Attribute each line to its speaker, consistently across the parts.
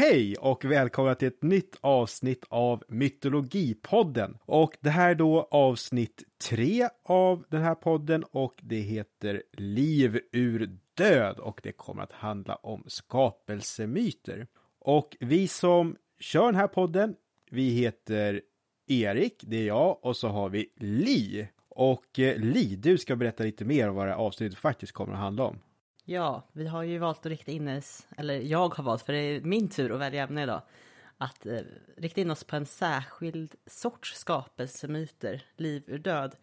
Speaker 1: Hej och välkomna till ett nytt avsnitt av Mytologipodden. Och det här är då avsnitt tre av den här podden och det heter Liv ur död och det kommer att handla om skapelsemyter. Och vi som kör den här podden, vi heter Erik, det är jag, och så har vi Li. Och eh, Li, du ska berätta lite mer om vad det här avsnittet faktiskt kommer att handla om.
Speaker 2: Ja, vi har ju valt att rikta in oss, eller jag har valt, för det är min tur att välja ämne idag, att eh, rikta in oss på en särskild sorts skapelsemyter, liv ur död,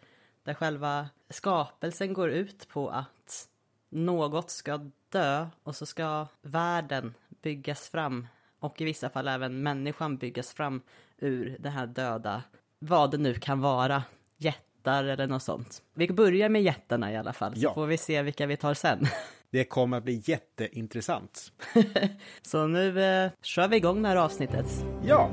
Speaker 2: där själva skapelsen går ut på att något ska dö och så ska världen byggas fram och i vissa fall även människan byggas fram ur det här döda, vad det nu kan vara, jättar eller något sånt. Vi börjar med jättarna i alla fall, så
Speaker 1: Ja.
Speaker 2: får vi se vilka vi tar sen.
Speaker 1: Det kommer att bli jätteintressant.
Speaker 2: Så nu eh, kör vi igång det här avsnittet.
Speaker 1: Ja,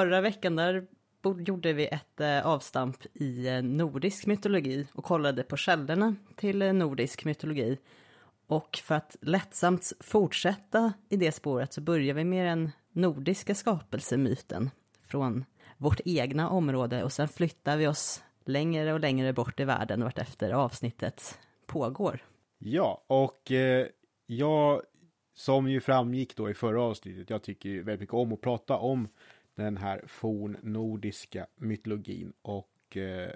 Speaker 2: förra veckan där gjorde vi ett eh, avstamp i eh, nordisk mytologi och kollade på källorna till eh, nordisk mytologi. Och för att lättsamt fortsätta i det spåret så börjar vi med den nordiska skapelsemyten från vårt egna område och sen flyttar vi oss längre och längre bort i världen vartefter avsnittet pågår.
Speaker 1: Ja, och eh, jag, som ju framgick då i förra avsnittet, jag tycker ju väldigt mycket om att prata om den här fornnordiska mytologin och eh,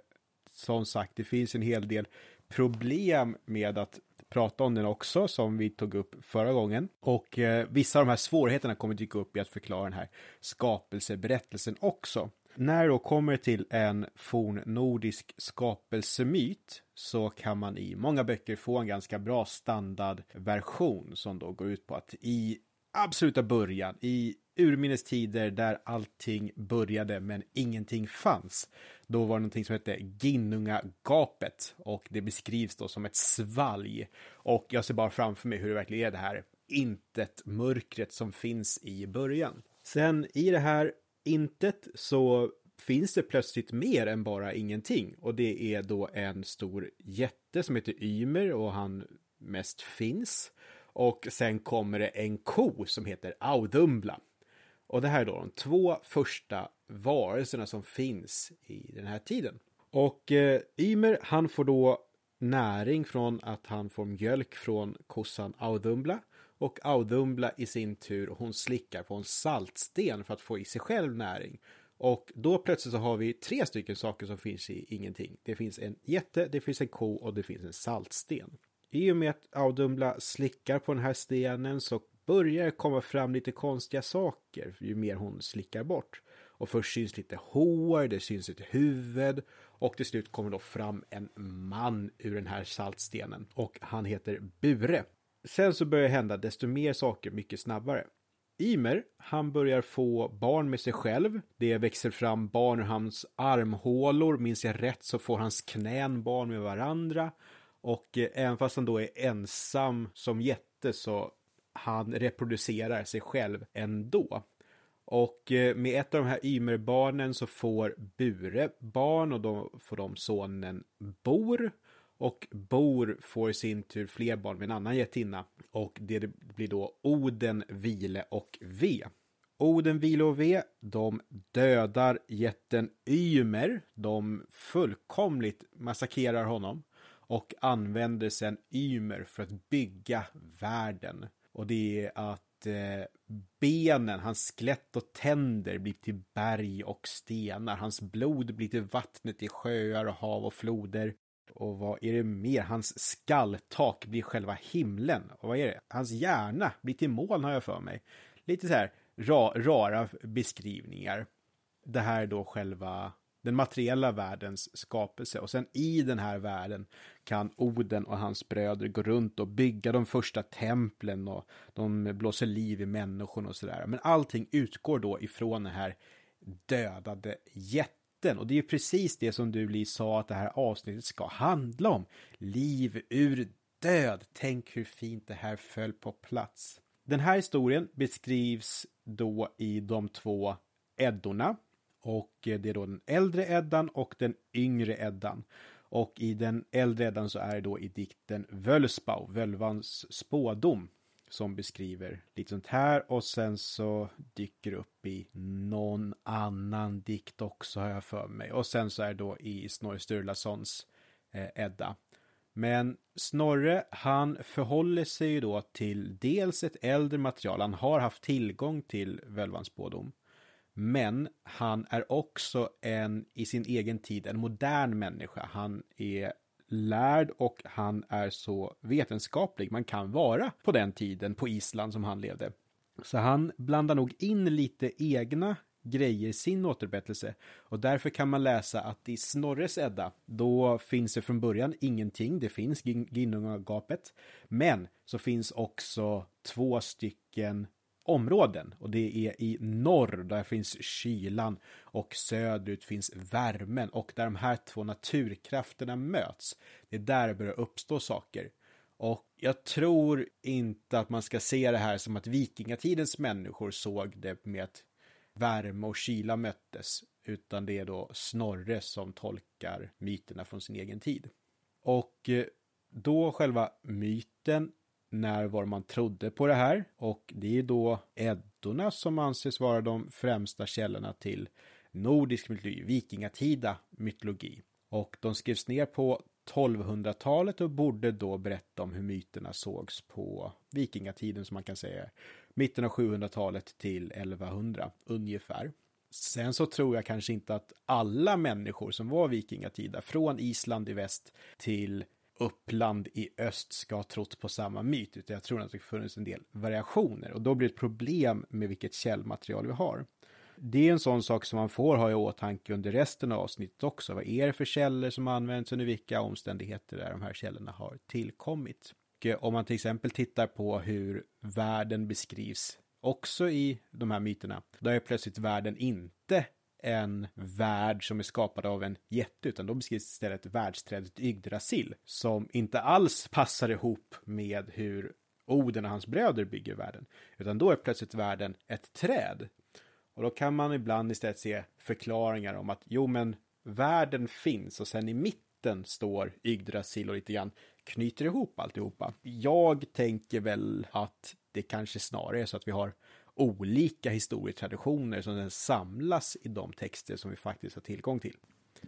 Speaker 1: som sagt, det finns en hel del problem med att prata om den också, som vi tog upp förra gången. Och eh, vissa av de här svårigheterna kommer dyka upp i att förklara den här skapelseberättelsen också. När det då kommer till en fornnordisk skapelsemyt så kan man i många böcker få en ganska bra standardversion som då går ut på att i absoluta början, i urminnes tider där allting började men ingenting fanns. Då var det någonting som hette Ginnungagapet och det beskrivs då som ett svalg. Och jag ser bara framför mig hur det verkligen är det här intet mörkret som finns i början. Sen i det här intet så finns det plötsligt mer än bara ingenting och det är då en stor jätte som heter Ymer och han mest finns. Och sen kommer det en ko som heter Audumbla. Och det här är då de två första varelserna som finns i den här tiden. Och eh, Ymer, han får då näring från att han får mjölk från kossan Audumbla. Och Audumbla i sin tur, hon slickar på en saltsten för att få i sig själv näring. Och då plötsligt så har vi tre stycken saker som finns i ingenting. Det finns en jätte, det finns en ko och det finns en saltsten. I och med att Audumbla slickar på den här stenen så börjar det komma fram lite konstiga saker ju mer hon slickar bort. Och först syns lite hår, det syns ett huvud och till slut kommer då fram en man ur den här saltstenen och han heter Bure. Sen så börjar det hända desto mer saker mycket snabbare. Ymer, han börjar få barn med sig själv. Det växer fram barn ur hans armhålor. Minns jag rätt så får hans knän barn med varandra. Och eh, även fast han då är ensam som jätte så han reproducerar sig själv ändå. Och eh, med ett av de här Ymerbarnen så får Bure barn och då får de sonen Bor. Och Bor får i sin tur fler barn med en annan jättinna. Och det blir då Oden, Vile och Ve. Oden, Vile och Ve, de dödar jätten Ymer. De fullkomligt massakrerar honom. Och använder sen Ymer för att bygga världen. Och det är att eh, benen, hans skelett och tänder blir till berg och stenar. Hans blod blir till vattnet i sjöar och hav och floder. Och vad är det mer? Hans skalltak blir själva himlen. Och vad är det? Hans hjärna blir till moln har jag för mig. Lite så här ra, rara beskrivningar. det här är då själva den materiella världens skapelse. Och sen i den här världen kan Oden och hans bröder gå runt och bygga de första templen och de blåser liv i människorna och sådär. Men allting utgår då ifrån den här dödade jätten. Och det är precis det som du, Li, sa att det här avsnittet ska handla om. Liv ur död. Tänk hur fint det här föll på plats. Den här historien beskrivs då i de två Eddorna. Och eh, det är då den äldre Eddan och den yngre Eddan. Och i den äldre Eddan så är det då i dikten Völsbau, Völvans spådom, som beskriver lite sånt här. Och sen så dyker det upp i någon annan dikt också har jag för mig. Och sen så är det då i Snorre Sturlasons eh, Edda. Men Snorre, han förhåller sig ju då till dels ett äldre material. Han har haft tillgång till Völvans spådom. Men han är också en, i sin egen tid, en modern människa. Han är lärd och han är så vetenskaplig man kan vara på den tiden på Island som han levde. Så han blandar nog in lite egna grejer i sin återberättelse. Och därför kan man läsa att i Snorres Edda, då finns det från början ingenting. Det finns Ginnungagapet. Men så finns också två stycken områden och det är i norr där finns kylan och söderut finns värmen och där de här två naturkrafterna möts. Det är där det börjar uppstå saker. Och jag tror inte att man ska se det här som att vikingatidens människor såg det med att värme och kyla möttes, utan det är då Snorre som tolkar myterna från sin egen tid. Och eh, då själva myten när var man trodde på det här och det är då Eddorna som anses vara de främsta källorna till nordisk mytologi, vikingatida mytologi. Och de skrevs ner på 1200-talet och borde då berätta om hur myterna sågs på vikingatiden som man kan säga mitten av 700-talet till 1100 ungefär. Sen så tror jag kanske inte att alla människor som var vikingatida från Island i väst till Uppland i öst ska ha trott på samma myt, utan jag tror att det funnits en del variationer och då blir det ett problem med vilket källmaterial vi har. Det är en sån sak som man får ha i åtanke under resten av avsnittet också. Vad är det för källor som används under vilka omständigheter där de här källorna har tillkommit? Och om man till exempel tittar på hur världen beskrivs också i de här myterna, då är plötsligt världen inte en värld som är skapad av en jätte, utan då beskrivs istället världsträdet Yggdrasil, som inte alls passar ihop med hur Oden och hans bröder bygger världen, utan då är plötsligt världen ett träd. Och då kan man ibland istället se förklaringar om att jo, men världen finns och sen i mitten står Yggdrasil och lite grann knyter ihop alltihopa. Jag tänker väl att det kanske snarare är så att vi har olika historietraditioner som den samlas i de texter som vi faktiskt har tillgång till.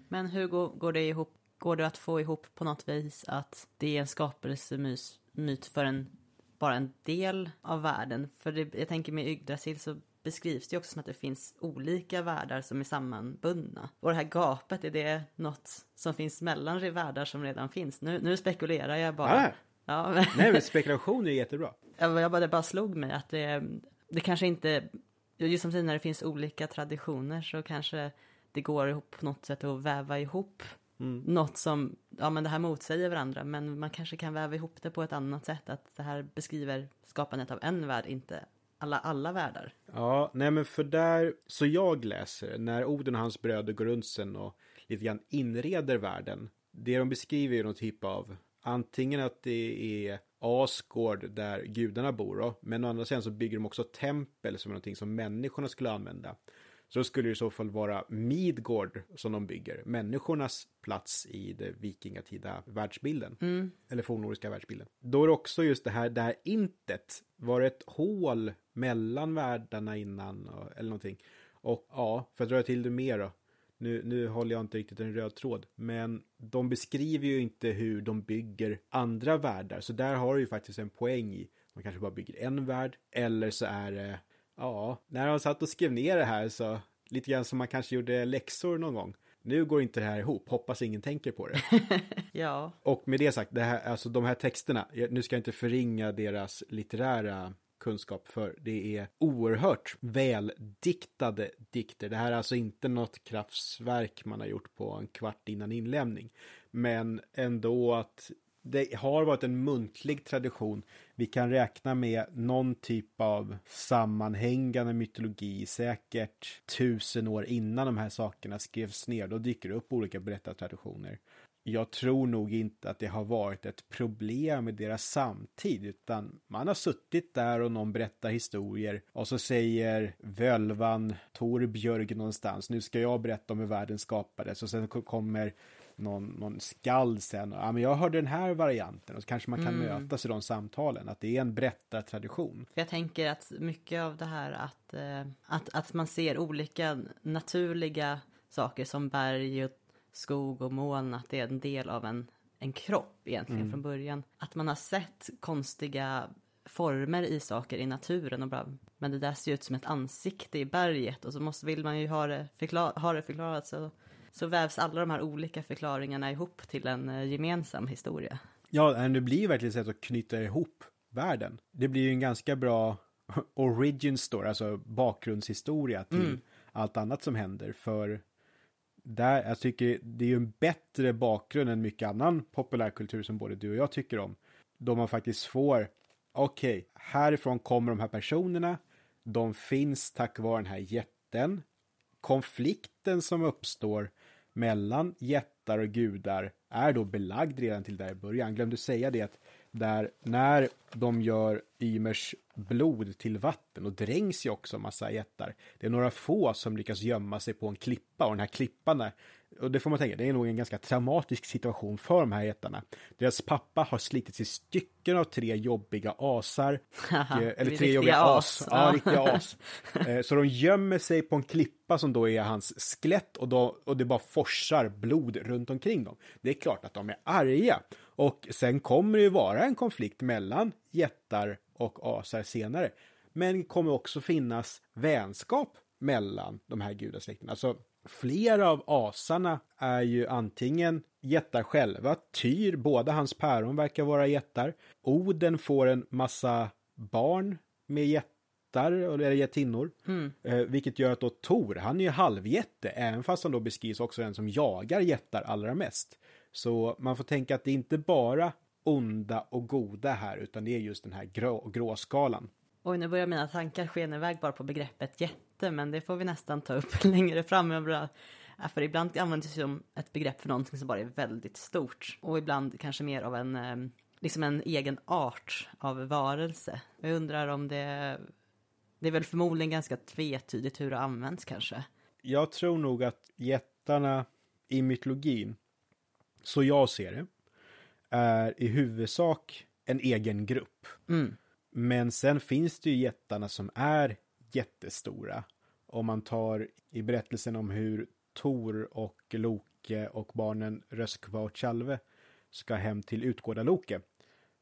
Speaker 2: Men hur går, går det ihop? Går det att få ihop på något vis att det är en skapelsemyt för en, bara en del av världen? För det, jag tänker med Yggdrasil så beskrivs det också som att det finns olika världar som är sammanbundna. Och det här gapet, är det något som finns mellan de världar som redan finns? Nu, nu spekulerar jag bara.
Speaker 1: Ja, ja men... Nej, men spekulation är jättebra.
Speaker 2: Jag bara, det bara slog mig att det, det kanske inte, just som när det finns olika traditioner så kanske det går ihop på något sätt att väva ihop mm. något som, ja men det här motsäger varandra, men man kanske kan väva ihop det på ett annat sätt, att det här beskriver skapandet av en värld, inte alla, alla världar.
Speaker 1: Ja, nej men för där, så jag läser, när Oden och hans bröder går runt sen och lite grann inreder världen, det de beskriver är någon typ av antingen att det är Asgård där gudarna bor då, men å andra sidan så bygger de också tempel som är någonting som människorna skulle använda. Så skulle det i så fall vara Midgård som de bygger, människornas plats i det vikingatida världsbilden. Mm. Eller fornnordiska världsbilden. Då är det också just det här, det här intet, var ett hål mellan världarna innan eller någonting. Och ja, för att dra till det mer då, nu, nu håller jag inte riktigt en röd tråd, men de beskriver ju inte hur de bygger andra världar, så där har du ju faktiskt en poäng i. Man kanske bara bygger en värld, eller så är det, ja, när de satt och skrev ner det här så, lite grann som man kanske gjorde läxor någon gång. Nu går inte det här ihop, hoppas ingen tänker på det.
Speaker 2: ja.
Speaker 1: Och med det sagt, det här, alltså de här texterna, nu ska jag inte förringa deras litterära kunskap för det är oerhört väldiktade dikter. Det här är alltså inte något kraftsverk man har gjort på en kvart innan inlämning. Men ändå att det har varit en muntlig tradition. Vi kan räkna med någon typ av sammanhängande mytologi, säkert tusen år innan de här sakerna skrevs ner. Då dyker det upp olika berättartraditioner. Jag tror nog inte att det har varit ett problem i deras samtid, utan man har suttit där och någon berättar historier och så säger völvan Torbjörg någonstans, nu ska jag berätta om hur världen skapades och sen kommer någon, någon skald sen. Ja, men jag hörde den här varianten och så kanske man kan mm. mötas i de samtalen. Att det är en berättartradition.
Speaker 2: Jag tänker att mycket av det här att, eh, att, att man ser olika naturliga saker som berg och skog och moln, att det är en del av en, en kropp egentligen mm. från början. Att man har sett konstiga former i saker i naturen och bara, men det där ser ut som ett ansikte i berget och så måste, vill man ju ha det, förklar, ha det förklarat så så vävs alla de här olika förklaringarna ihop till en eh, gemensam historia.
Speaker 1: Ja, det blir verkligen sätt att knyta ihop världen. Det blir ju en ganska bra origin story, alltså bakgrundshistoria till mm. allt annat som händer. För där, jag tycker det är ju en bättre bakgrund än mycket annan populärkultur som både du och jag tycker om. Då man faktiskt får, okej, okay, härifrån kommer de här personerna, de finns tack vare den här jätten. Konflikten som uppstår mellan jättar och gudar är då belagd redan till där i början. Glömde säga det att där när de gör Ymers blod till vatten och drängs ju också massa jättar. Det är några få som lyckas gömma sig på en klippa och den här klippan är och det får man tänka, det är nog en ganska traumatisk situation för de här jättarna. Deras pappa har slitits i stycken av tre jobbiga asar.
Speaker 2: och, eh, eller tre jobbiga as.
Speaker 1: as. Ja, riktiga as. Eh, så de gömmer sig på en klippa som då är hans skelett och, då, och det bara forsar blod runt omkring dem. Det är klart att de är arga. Och sen kommer det ju vara en konflikt mellan jättar och asar senare. Men det kommer också finnas vänskap mellan de här gudasläkterna. Alltså flera av asarna är ju antingen jättar själva, Tyr, båda hans päron verkar vara jättar. Oden får en massa barn med jättar, eller jättinnor. Mm. Eh, vilket gör att då Tor, han är ju halvjätte, även fast han då beskrivs också den som jagar jättar allra mest. Så man får tänka att det är inte bara onda och goda här, utan det är just den här grå, gråskalan.
Speaker 2: Oj, nu börjar mina tankar skena iväg bara på begreppet jätte, men det får vi nästan ta upp längre fram. Bara, för ibland används det som ett begrepp för någonting som bara är väldigt stort och ibland kanske mer av en, eh, liksom en egen art av varelse. Jag undrar om det, det är väl förmodligen ganska tvetydigt hur det används kanske.
Speaker 1: Jag tror nog att jättarna i mytologin, så jag ser det, är i huvudsak en egen grupp. Mm. Men sen finns det ju jättarna som är jättestora. Om man tar i berättelsen om hur Tor och Loke och barnen Röskva och Tjalve ska hem till Utgårda-Loke.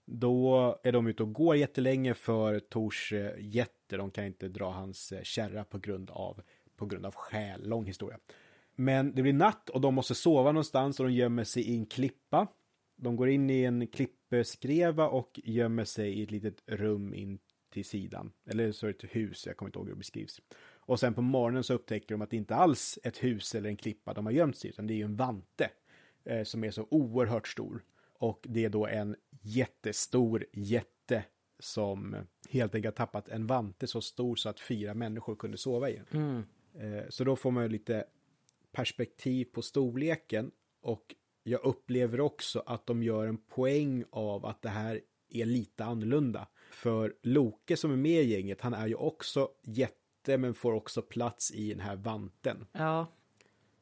Speaker 1: Då är de ute och går jättelänge för Tors eh, jätte. De kan inte dra hans eh, kärra på grund av, på grund av skäl. Lång historia. Men det blir natt och de måste sova någonstans och de gömmer sig i en klippa. De går in i en klippskreva och gömmer sig i ett litet rum in till sidan. Eller så är det ett hus, jag kommer inte ihåg hur det beskrivs. Och sen på morgonen så upptäcker de att det inte alls är ett hus eller en klippa de har gömt sig utan det är ju en vante eh, som är så oerhört stor. Och det är då en jättestor jätte som helt enkelt tappat en vante så stor så att fyra människor kunde sova i den. Mm. Eh, så då får man lite perspektiv på storleken och jag upplever också att de gör en poäng av att det här är lite annorlunda. För Loke som är med i gänget, han är ju också jätte men får också plats i den här vanten.
Speaker 2: Ja.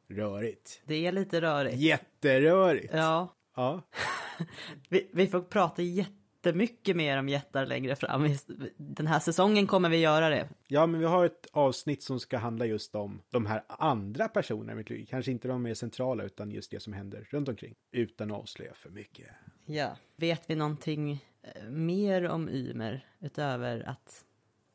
Speaker 1: Rörigt.
Speaker 2: Det är lite rörigt.
Speaker 1: Jätterörigt.
Speaker 2: Ja.
Speaker 1: Ja.
Speaker 2: vi, vi får prata jätte jättemycket mer om jättar längre fram. Den här säsongen kommer vi göra det.
Speaker 1: Ja, men vi har ett avsnitt som ska handla just om de här andra personerna. Kanske inte de mer centrala, utan just det som händer runt omkring. Utan att avslöja för mycket.
Speaker 2: Ja. Vet vi någonting eh, mer om Ymer utöver att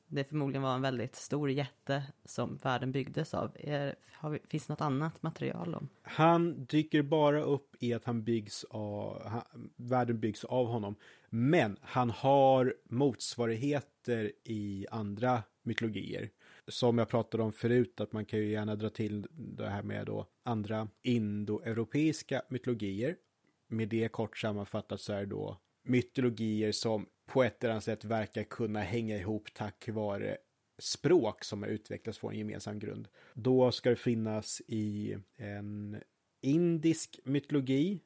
Speaker 2: det förmodligen var en väldigt stor jätte som världen byggdes av. Är, har vi, finns det något annat material om?
Speaker 1: Han dyker bara upp i att han byggs av, han, världen byggs av honom. Men han har motsvarigheter i andra mytologier. Som jag pratade om förut, att man kan ju gärna dra till det här med då andra indoeuropeiska mytologier. Med det kort sammanfattat så är det då mytologier som på ett eller annat sätt verkar kunna hänga ihop tack vare språk som har utvecklats från en gemensam grund. Då ska det finnas i en indisk mytologi,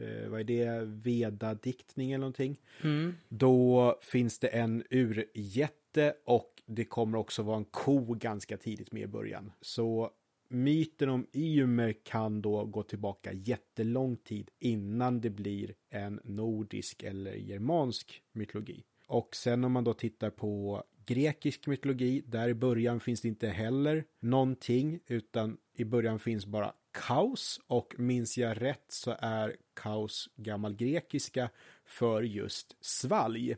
Speaker 1: eh, vad är det, vedadiktning eller någonting.
Speaker 2: Mm.
Speaker 1: Då finns det en urjätte och det kommer också vara en ko ganska tidigt med i början. Så myten om Ymer kan då gå tillbaka jättelång tid innan det blir en nordisk eller germansk mytologi. Och sen om man då tittar på grekisk mytologi, där i början finns det inte heller någonting, utan i början finns bara kaos och minns jag rätt så är kaos gammalgrekiska för just svalg.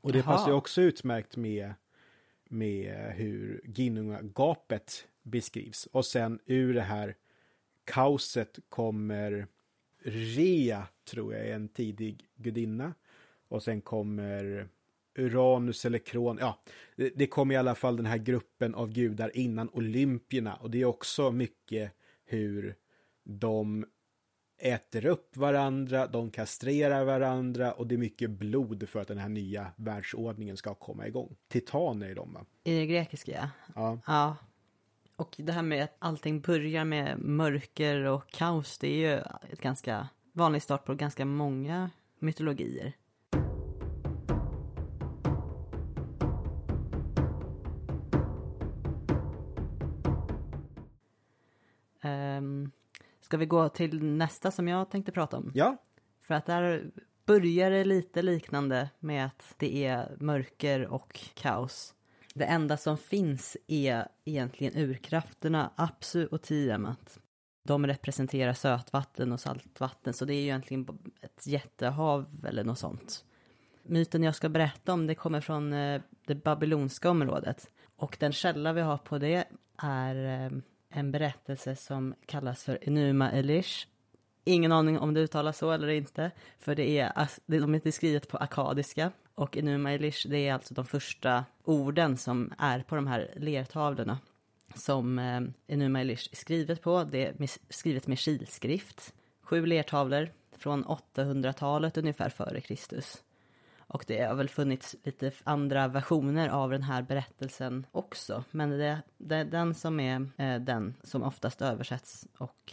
Speaker 1: Och det
Speaker 2: Jaha.
Speaker 1: passar ju också utmärkt med, med hur Ginnungagapet beskrivs. Och sen ur det här kaoset kommer Rea, tror jag är en tidig gudinna. Och sen kommer Uranus eller Kron. Ja, det, det kommer i alla fall den här gruppen av gudar innan Olympierna. Och det är också mycket hur de äter upp varandra, de kastrerar varandra och det är mycket blod för att den här nya världsordningen ska komma igång. Titaner är de va?
Speaker 2: I det grekiska, ja.
Speaker 1: Ja.
Speaker 2: Och det här med att allting börjar med mörker och kaos, det är ju ett ganska vanlig start på ganska många mytologier. Um, ska vi gå till nästa som jag tänkte prata om?
Speaker 1: Ja,
Speaker 2: För att där börjar det lite liknande med att det är mörker och kaos. Det enda som finns är egentligen urkrafterna Apsu och Tiamat. De representerar sötvatten och saltvatten så det är ju egentligen ett jättehav eller något sånt. Myten jag ska berätta om det kommer från eh, det babylonska området. Och den källa vi har på det är eh, en berättelse som kallas för Enuma Elish. Ingen aning om det uttalas så eller inte, för det är, de är inte skrivet på akadiska. Och Enuma Elish, det är alltså de första orden som är på de här lertavlorna som eh, Enuma Elish är skrivet på. Det är skrivet med kilskrift. Sju lertavlor från 800-talet ungefär före Kristus. Och det har väl funnits lite andra versioner av den här berättelsen också. Men det, det är den som är eh, den som oftast översätts och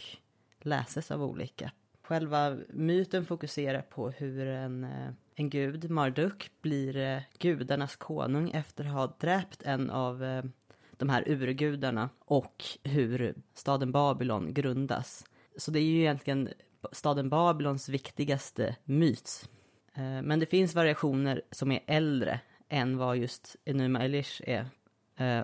Speaker 2: läses av olika. Själva myten fokuserar på hur en, eh, en gud, Marduk, blir eh, gudarnas konung efter att ha dräpt en av eh, de här urgudarna och hur staden Babylon grundas. Så det är ju egentligen staden Babylons viktigaste myt. Eh, men det finns variationer som är äldre än vad just Enuma Elish är.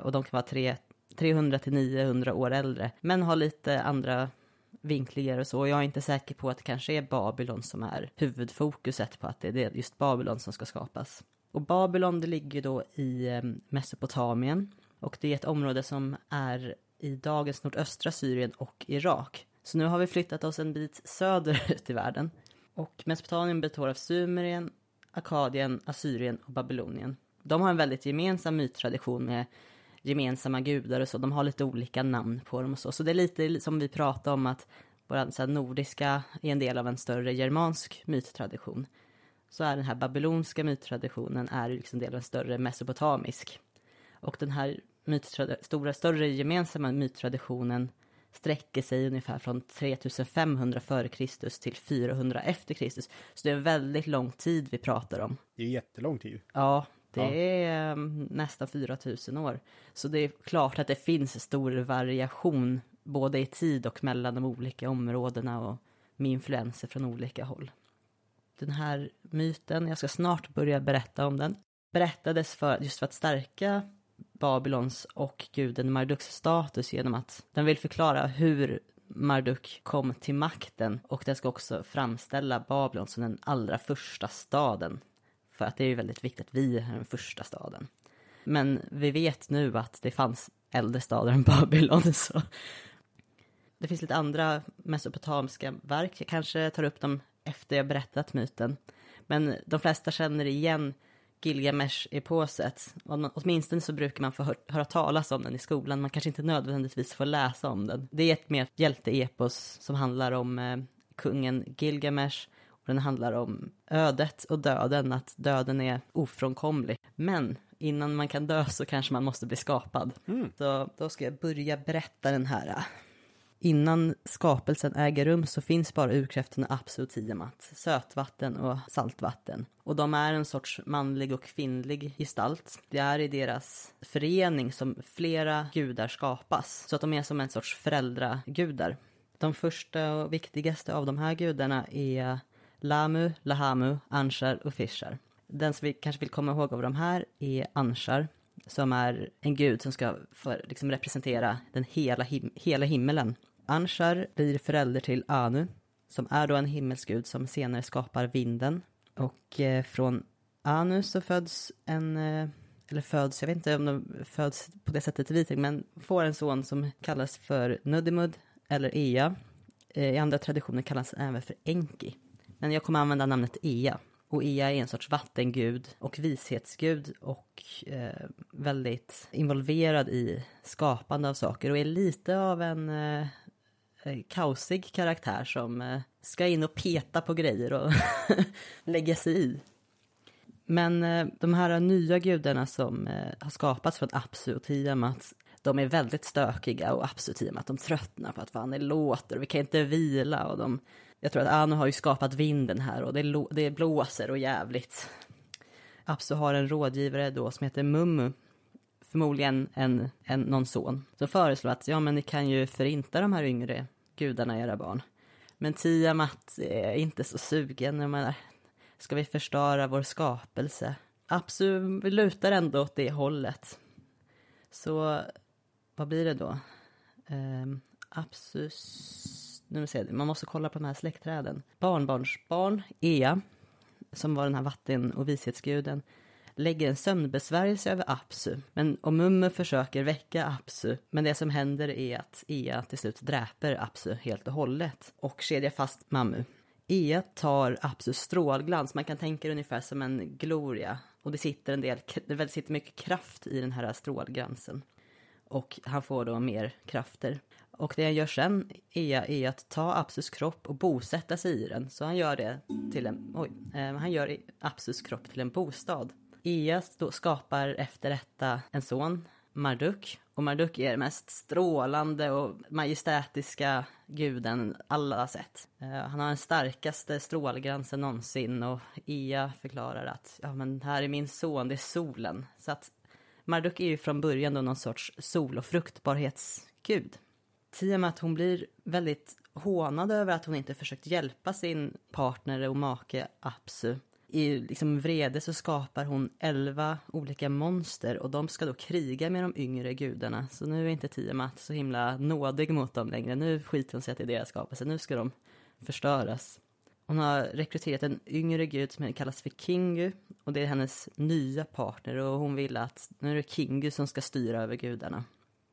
Speaker 2: Och de kan vara 300 till 900 år äldre. Men har lite andra vinklingar och så. Jag är inte säker på att det kanske är Babylon som är huvudfokuset på att det är just Babylon som ska skapas. Och Babylon det ligger då i eh, Mesopotamien. Och det är ett område som är i dagens nordöstra Syrien och Irak. Så nu har vi flyttat oss en bit söderut i världen. Och Mesopotamien består av Sumerien, Akkadien, Assyrien och Babylonien. De har en väldigt gemensam myttradition med gemensamma gudar och så. De har lite olika namn på dem och så. Så det är lite som vi pratade om att våra så nordiska är en del av en större germansk myttradition. Så är den här babylonska myttraditionen är liksom del av en större mesopotamisk. Och den här stora, större gemensamma myttraditionen sträcker sig ungefär från 3500 före Kristus till 400 efter Kristus. Så det är en väldigt lång tid vi pratar om.
Speaker 1: det är jättelång tid.
Speaker 2: Ja, det
Speaker 1: Ja.
Speaker 2: är ehm, nästan 4000 år. Så det är klart att det finns stor variation både i tid och mellan de olika områdena och med influenser från olika håll. Den här myten, jag ska snart börja berätta om den, berättades för, just för att stärka Babylons och guden Marduks status genom att den vill förklara hur Marduk kom till makten och den ska också framställa Babylon som den allra första staden. För att det är ju väldigt viktigt att vi är den första staden. Men vi vet nu att det fanns äldre stader än Babylon. Så. Det finns lite andra mesopotamiska verk. Jag kanske tar upp dem efter jag berättat myten. Men de flesta känner igen Gilgamesh-eposet. Åtminstone så brukar man få hör, höra talas om den i skolan. Man kanske inte nödvändigtvis får läsa om den. Det är ett mer hjälteepos som handlar om eh, kungen Gilgamesh. Den handlar om ödet och döden, att döden är ofrånkomlig. Men innan man kan dö så kanske man måste bli skapad. Mm. Så då ska jag börja berätta den här Innan skapelsen äger rum så finns bara urkräftorna och Tiamat, sötvatten och saltvatten. Och de är en sorts manlig och kvinnlig gestalt. Det är i deras förening som flera gudar skapas, så att de är som en sorts föräldragudar. De första och viktigaste av de här gudarna är Lamu, Lahamu, Anshar och Fishar. Den som vi kanske vill komma ihåg av de här är Anshar, som är en gud som ska för, liksom representera den hela, him hela himmelen. Anshar blir förälder till Anu, som är då en himmelsgud som senare skapar vinden. Och eh, från Anu så föds en, eh, eller föds, jag vet inte om de föds på det sättet i men får en son som kallas för Nudimud eller Ea. Eh, I andra traditioner kallas även för Enki. Men jag kommer använda namnet Ea. Och Ea är en sorts vattengud och vishetsgud och eh, väldigt involverad i skapande av saker och är lite av en eh, eh kaosig karaktär som eh, ska in och peta på grejer och lägga sig i. Men eh, de här nya gudarna som eh, har skapats från Apsu och Tiamat, de är väldigt stökiga och Apsu och Tiamat, de tröttnar på att fan det låter och vi kan inte vila och de, jag tror att Anu har ju skapat vinden här och det, det blåser och jävligt. Apsu har en rådgivare då som heter Mummu förmodligen en, en, någon son, som föreslår att ja, men ni kan ju förinta de här yngre gudarna, era barn. Men Tiamat är inte så sugen. Jag menar, ska vi förstöra vår skapelse? Apsu lutar ändå åt det hållet. Så vad blir det då? Um, Apsus... Nu ser jag, man måste kolla på de här släktträden. Barnbarnsbarn, Ea, som var den här vatten och vishetsguden, lägger en sömnbesvärjelse över Apsu. Men och Mumme försöker väcka Apsu, men det som händer är att Ea till slut dräper Apsu helt och hållet och kedjar fast Mammu. Ea tar Apsus strålglans, man kan tänka det ungefär som en gloria. Och det sitter en del, det sitter mycket kraft i den här strålglansen. Och han får då mer krafter. Och det han gör sen är, är att ta Apsus kropp och bosätta sig i den. Så han gör det till en, oj, eh, han gör Apsus kropp till en bostad. Ea skapar efter detta en son, Marduk. Och Marduk är den mest strålande och majestätiska guden alla har sett. Eh, han har den starkaste strålglansen någonsin och Ea förklarar att ja, men här är min son, det är solen. Så att Marduk är ju från början då någon sorts sol och fruktbarhetsgud. Tiamat hon blir väldigt hånad över att hon inte försökt hjälpa sin partner och make Apsu i liksom vrede så skapar hon elva olika monster och de ska då kriga med de yngre gudarna. Så nu är inte Tiamat så himla nådig mot dem längre. Nu skiter hon sig att det är deras skapelse. Nu ska de förstöras. Hon har rekryterat en yngre gud som kallas för Kingu och det är hennes nya partner och hon vill att nu är det Kingu som ska styra över gudarna.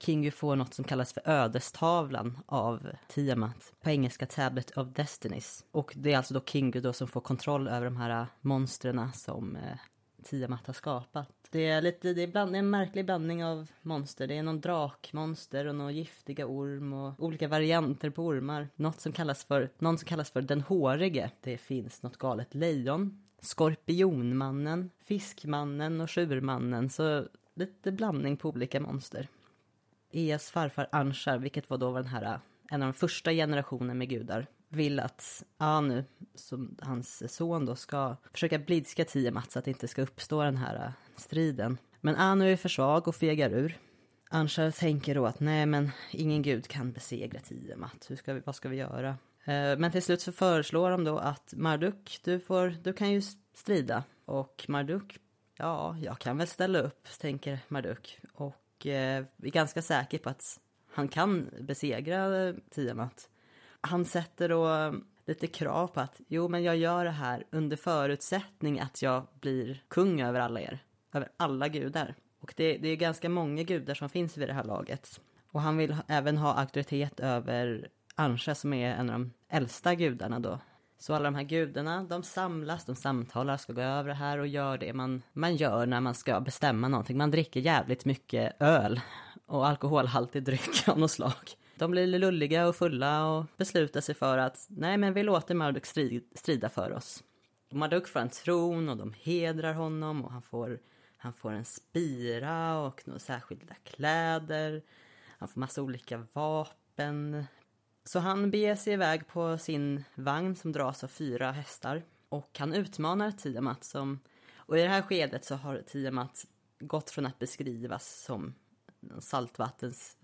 Speaker 2: Kingu får något som kallas för ödestavlan av Tiamat. På engelska Tablet of Destinies. Och det är alltså då Kingu då som får kontroll över de här monstren som eh, Tiamat har skapat. Det är, lite, det är bland, en märklig blandning av monster. Det är någon drakmonster och några giftiga orm och olika varianter på ormar. Något som kallas för, någon som kallas för den hårige. Det finns något galet lejon. Skorpionmannen, fiskmannen och tjurmannen. Så lite blandning på olika monster. Eas farfar Anshar, vilket var då den här, eh, en av de första generationen med gudar, vill att Anu, som hans son då, ska försöka blidka Tiamat så att det inte ska uppstå den här eh, striden. Men Anu är för svag och fegar ur. Anshar tänker då att nej men ingen gud kan besegra Tiamat, Hur ska vi, vad ska vi göra? Eh, men till slut så föreslår de då att Marduk, du, får, du kan ju strida. Och Marduk, ja, jag kan väl ställa upp, tänker Marduk. Och och är ganska säker på att han kan besegra Tiamat. Han sätter då lite krav på att jo, men jag gör det här under förutsättning att jag blir kung över alla er, över alla gudar. Och det, det är ganska många gudar som finns vid det här laget. Och han vill även ha auktoritet över Ansha som är en av de äldsta gudarna då. Så alla de här gudarna, de samlas, de samtalar, ska gå över det här och gör det man, man gör när man ska bestämma någonting. Man dricker jävligt mycket öl och alkoholhaltig dryck av något slag. De blir lulliga och fulla och beslutar sig för att nej men vi låter Marduk strida för oss. Marduk får en tron och de hedrar honom och han får, han får en spira och några särskilda kläder. Han får massa olika vapen. Så han beger sig iväg på sin vagn som dras av fyra hästar och han utmanar Tiamat som och i det här skedet så har Tiamat gått från att beskrivas som saltvattens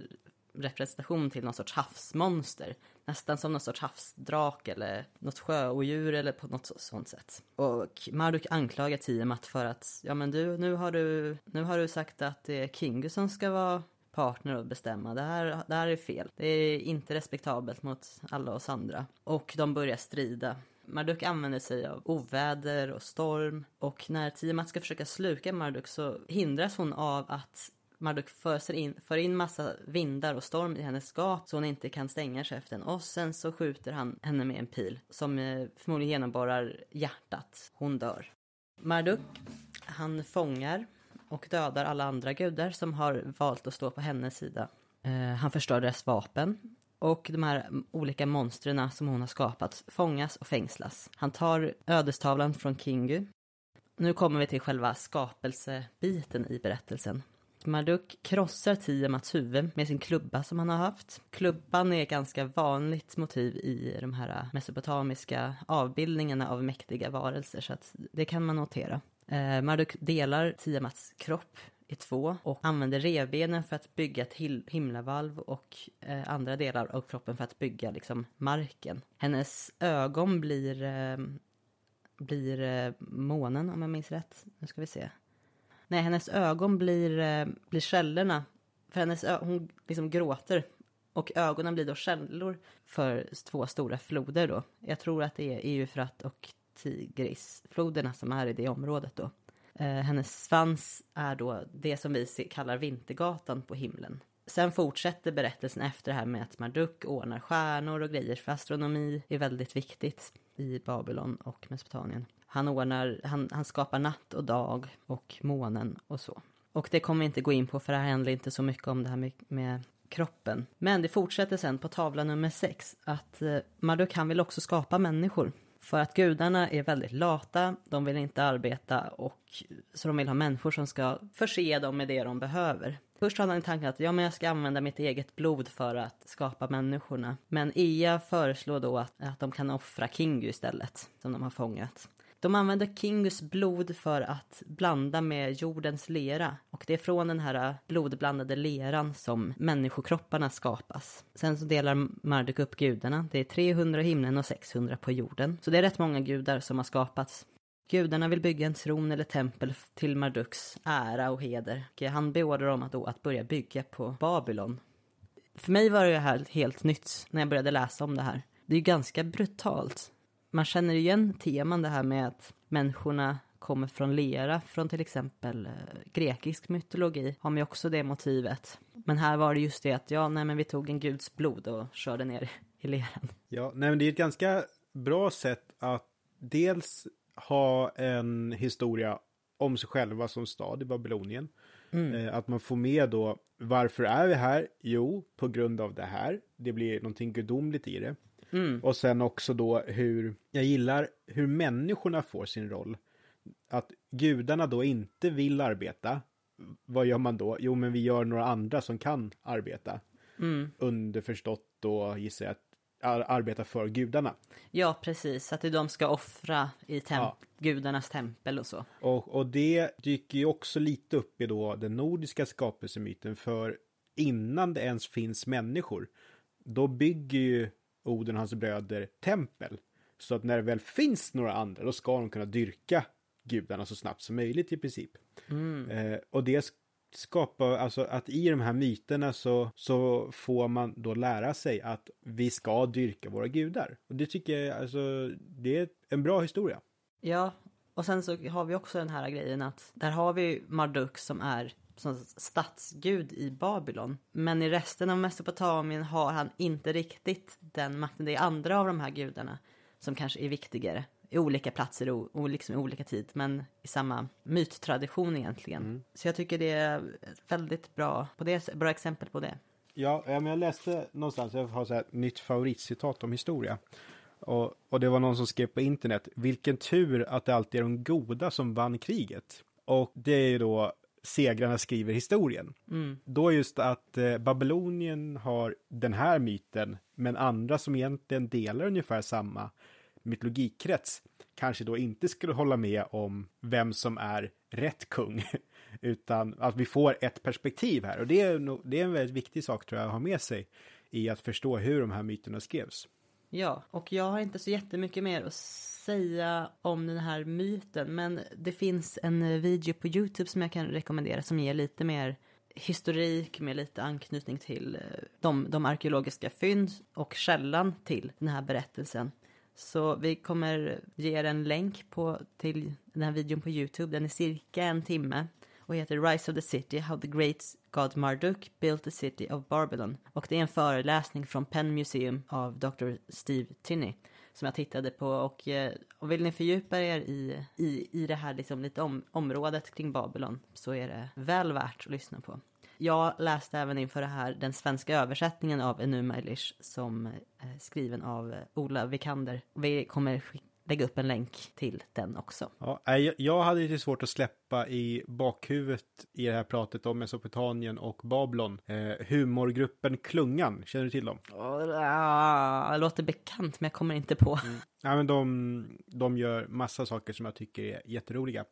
Speaker 2: representation till någon sorts havsmonster. Nästan som någon sorts havsdrak eller något sjöodjur eller på något sånt sätt. Och Marduk anklagar Tiamat för att, ja men du, nu har du, nu har du sagt att det är Kingu som ska vara partner att bestämma. Det här, det här är fel. Det är inte respektabelt mot alla oss andra. Och de börjar strida. Marduk använder sig av oväder och storm och när Tiamat ska försöka sluka Marduk så hindras hon av att Marduk för in, för in massa vindar och storm i hennes gat så hon inte kan stänga käften. Och sen så skjuter han henne med en pil som eh, förmodligen genomborrar hjärtat. Hon dör. Marduk, han fångar och dödar alla andra gudar som har valt att stå på hennes sida. Eh, han förstör deras vapen och de här olika monstren som hon har skapat fångas och fängslas. Han tar ödestavlan från Kingu. Nu kommer vi till själva skapelsebiten i berättelsen. Marduk krossar Tiamats huvud med sin klubba som han har haft. Klubban är ett ganska vanligt motiv i de här mesopotamiska avbildningarna av mäktiga varelser så att det kan man notera. Eh, Marduk delar Tiamats kropp i två och använder revbenen för att bygga ett himlavalv och eh, andra delar av kroppen för att bygga liksom, marken. Hennes ögon blir, eh, blir eh, månen om jag minns rätt. Nu ska vi se. Nej, hennes ögon blir, eh, blir källorna. För hennes hon liksom gråter. Och ögonen blir då källor för två stora floder då. Jag tror att det är Eufrat och Tigrisfloderna som är i det området då. Eh, hennes svans är då det som vi kallar Vintergatan på himlen. Sen fortsätter berättelsen efter det här med att Marduk ordnar stjärnor och grejer, för astronomi är väldigt viktigt i Babylon och Mesopotamien. Han, ordnar, han, han skapar natt och dag och månen och så. Och det kommer vi inte gå in på för det här handlar inte så mycket om det här med, med kroppen. Men det fortsätter sen på tavla nummer sex att eh, Marduk han vill också skapa människor. För att gudarna är väldigt lata, de vill inte arbeta och så de vill ha människor som ska förse dem med det de behöver. Först hade han tanken att ja, men jag ska använda mitt eget blod för att skapa människorna. Men Ia föreslår då att, att de kan offra Kingu istället, som de har fångat. De använder Kingus blod för att blanda med jordens lera. Och det är från den här blodblandade leran som människokropparna skapas. Sen så delar Marduk upp gudarna. Det är 300 i himlen och 600 på jorden. Så det är rätt många gudar som har skapats. Gudarna vill bygga en tron eller tempel till Marduks ära och heder. Han beordrar dem att, då, att börja bygga på Babylon. För mig var det här helt nytt när jag började läsa om det här. Det är ju ganska brutalt man känner igen teman det här med att människorna kommer från lera, från till exempel eh, grekisk mytologi, har man ju också det motivet. Men här var det just det att ja, nej men vi tog en guds blod och körde ner i leran.
Speaker 1: Ja, nej men det är ett ganska bra sätt att dels ha en historia om sig själva som stad i Babylonien. Mm. Eh, att man får med då, varför är vi här? Jo, på grund av det här. Det blir någonting gudomligt i det. Mm. Och sen också då hur, jag gillar hur människorna får sin roll. Att gudarna då inte vill arbeta. Vad gör man då? Jo, men vi gör några andra som kan arbeta. Mm. Underförstått då gissar jag att arbeta för gudarna.
Speaker 2: Ja, precis. Att de ska offra i temp ja. gudarnas tempel och så.
Speaker 1: Och, och det dyker ju också lite upp i då den nordiska skapelsemyten. För innan det ens finns människor, då bygger ju Oden och hans bröder tempel. Så att när det väl finns några andra, då ska de kunna dyrka gudarna så snabbt som möjligt i princip. Mm. Eh, och det skapar, alltså att i de här myterna så, så får man då lära sig att vi ska dyrka våra gudar. Och det tycker jag, alltså, det är en bra historia.
Speaker 2: Ja, och sen så har vi också den här grejen att där har vi Marduk som är som stadsgud i Babylon. Men i resten av Mesopotamien har han inte riktigt den makten. Det är andra av de här gudarna som kanske är viktigare i olika platser och, och liksom i olika tid, men i samma myttradition egentligen. Mm. Så jag tycker det är väldigt bra, på det, bra exempel på det.
Speaker 1: Ja, men jag läste någonstans, jag har så här nytt favoritcitat om historia. Och, och det var någon som skrev på internet, vilken tur att det alltid är de goda som vann kriget. Och det är ju då segrarna skriver historien. Mm. Då just att eh, Babylonien har den här myten, men andra som egentligen delar ungefär samma mytologikrets kanske då inte skulle hålla med om vem som är rätt kung, utan att vi får ett perspektiv här. Och det är, det är en väldigt viktig sak tror jag att ha med sig i att förstå hur de här myterna skrevs.
Speaker 2: Ja, och jag har inte så jättemycket mer att säga om den här myten, men det finns en video på Youtube som jag kan rekommendera som ger lite mer historik med lite anknytning till eh, de, de arkeologiska fynd och källan till den här berättelsen. Så vi kommer ge er en länk på, till den här videon på Youtube. Den är cirka en timme och heter Rise of the City, How the Great God Marduk Built the City of Babylon. Och det är en föreläsning från Penn Museum av Dr. Steve Tinney som jag tittade på och, eh, och vill ni fördjupa er i, i, i det här liksom lite om, området kring Babylon så är det väl värt att lyssna på. Jag läste även inför det här den svenska översättningen av Enuma Elish som är skriven av eh, Ola Vikander. Vi kommer skicka lägga upp en länk till den också.
Speaker 1: Ja, jag hade lite svårt att släppa i bakhuvudet i det här pratet om Mesopotamien och Babylon. Eh, humorgruppen Klungan, känner du till dem?
Speaker 2: Ja, det låter bekant men jag kommer inte på. Mm.
Speaker 1: Ja, men de, de gör massa saker som jag tycker är jätteroliga.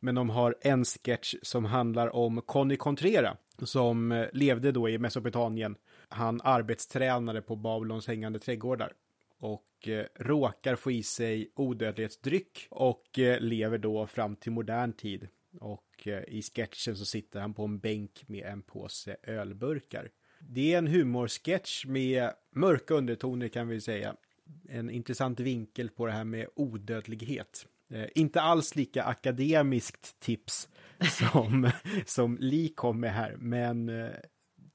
Speaker 1: Men de har en sketch som handlar om Conny Contrera som eh, levde då i Mesopotamien. Han arbetstränade på Babylons hängande trädgårdar och Eh, råkar få i sig odödlighetsdryck och eh, lever då fram till modern tid. Och eh, i sketchen så sitter han på en bänk med en påse ölburkar. Det är en humorsketch med mörka undertoner kan vi säga. En intressant vinkel på det här med odödlighet. Eh, inte alls lika akademiskt tips som, som Li kom med här, men eh,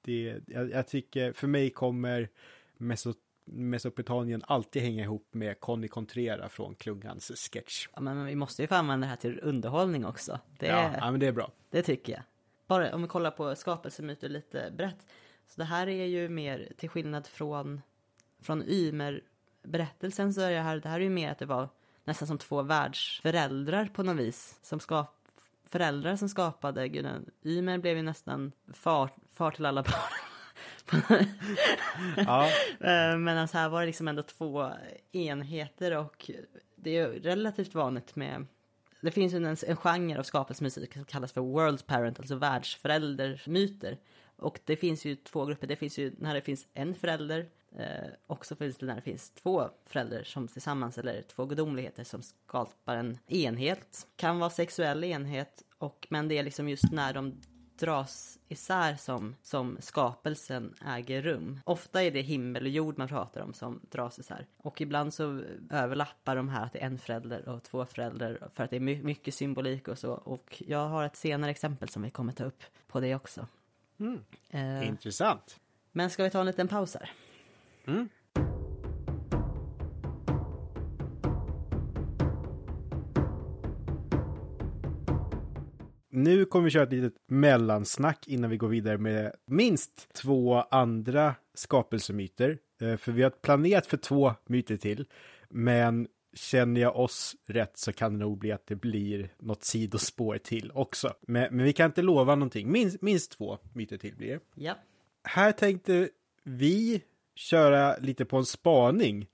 Speaker 1: det, jag, jag, tycker, för mig kommer Mesot Mesopotamien alltid hänga ihop med Conny Contrera från Klungans sketch.
Speaker 2: Ja, men vi måste ju få använda det här till underhållning också.
Speaker 1: Det, ja, ja, men det är bra.
Speaker 2: Det tycker jag. Bara om vi kollar på skapelsemyter lite brett. Så det här är ju mer, till skillnad från, från Ymer-berättelsen så är det här, det här är ju mer att det var nästan som två världsföräldrar på något vis. Som skap, föräldrar som skapade guden. Ymer blev ju nästan far, far till alla barn. ja. Eh, men alltså här var det liksom ändå två enheter och det är relativt vanligt med det finns en, en genre av skapelsemusik som kallas för world parent, alltså världsföräldermyter. Och det finns ju två grupper, det finns ju när det finns en förälder eh, och så finns det när det finns två föräldrar som tillsammans, eller två gudomligheter som skapar en enhet. Kan vara sexuell enhet, och, men det är liksom just när de dras isär som, som skapelsen äger rum. Ofta är det himmel och jord man pratar om som dras isär. Och ibland så överlappar de här att det är en förälder och två föräldrar för att det är mycket symbolik och så. Och jag har ett senare exempel som vi kommer ta upp på det också.
Speaker 1: Mm. Eh, Intressant.
Speaker 2: Men ska vi ta en liten paus här? Mm.
Speaker 1: Nu kommer vi köra ett litet mellansnack innan vi går vidare med minst två andra skapelsemyter. Eh, för vi har planerat för två myter till, men känner jag oss rätt så kan det nog bli att det blir något sidospår till också. Men, men vi kan inte lova någonting. Minst, minst två myter till blir det.
Speaker 2: Ja.
Speaker 1: Här tänkte vi köra lite på en spaning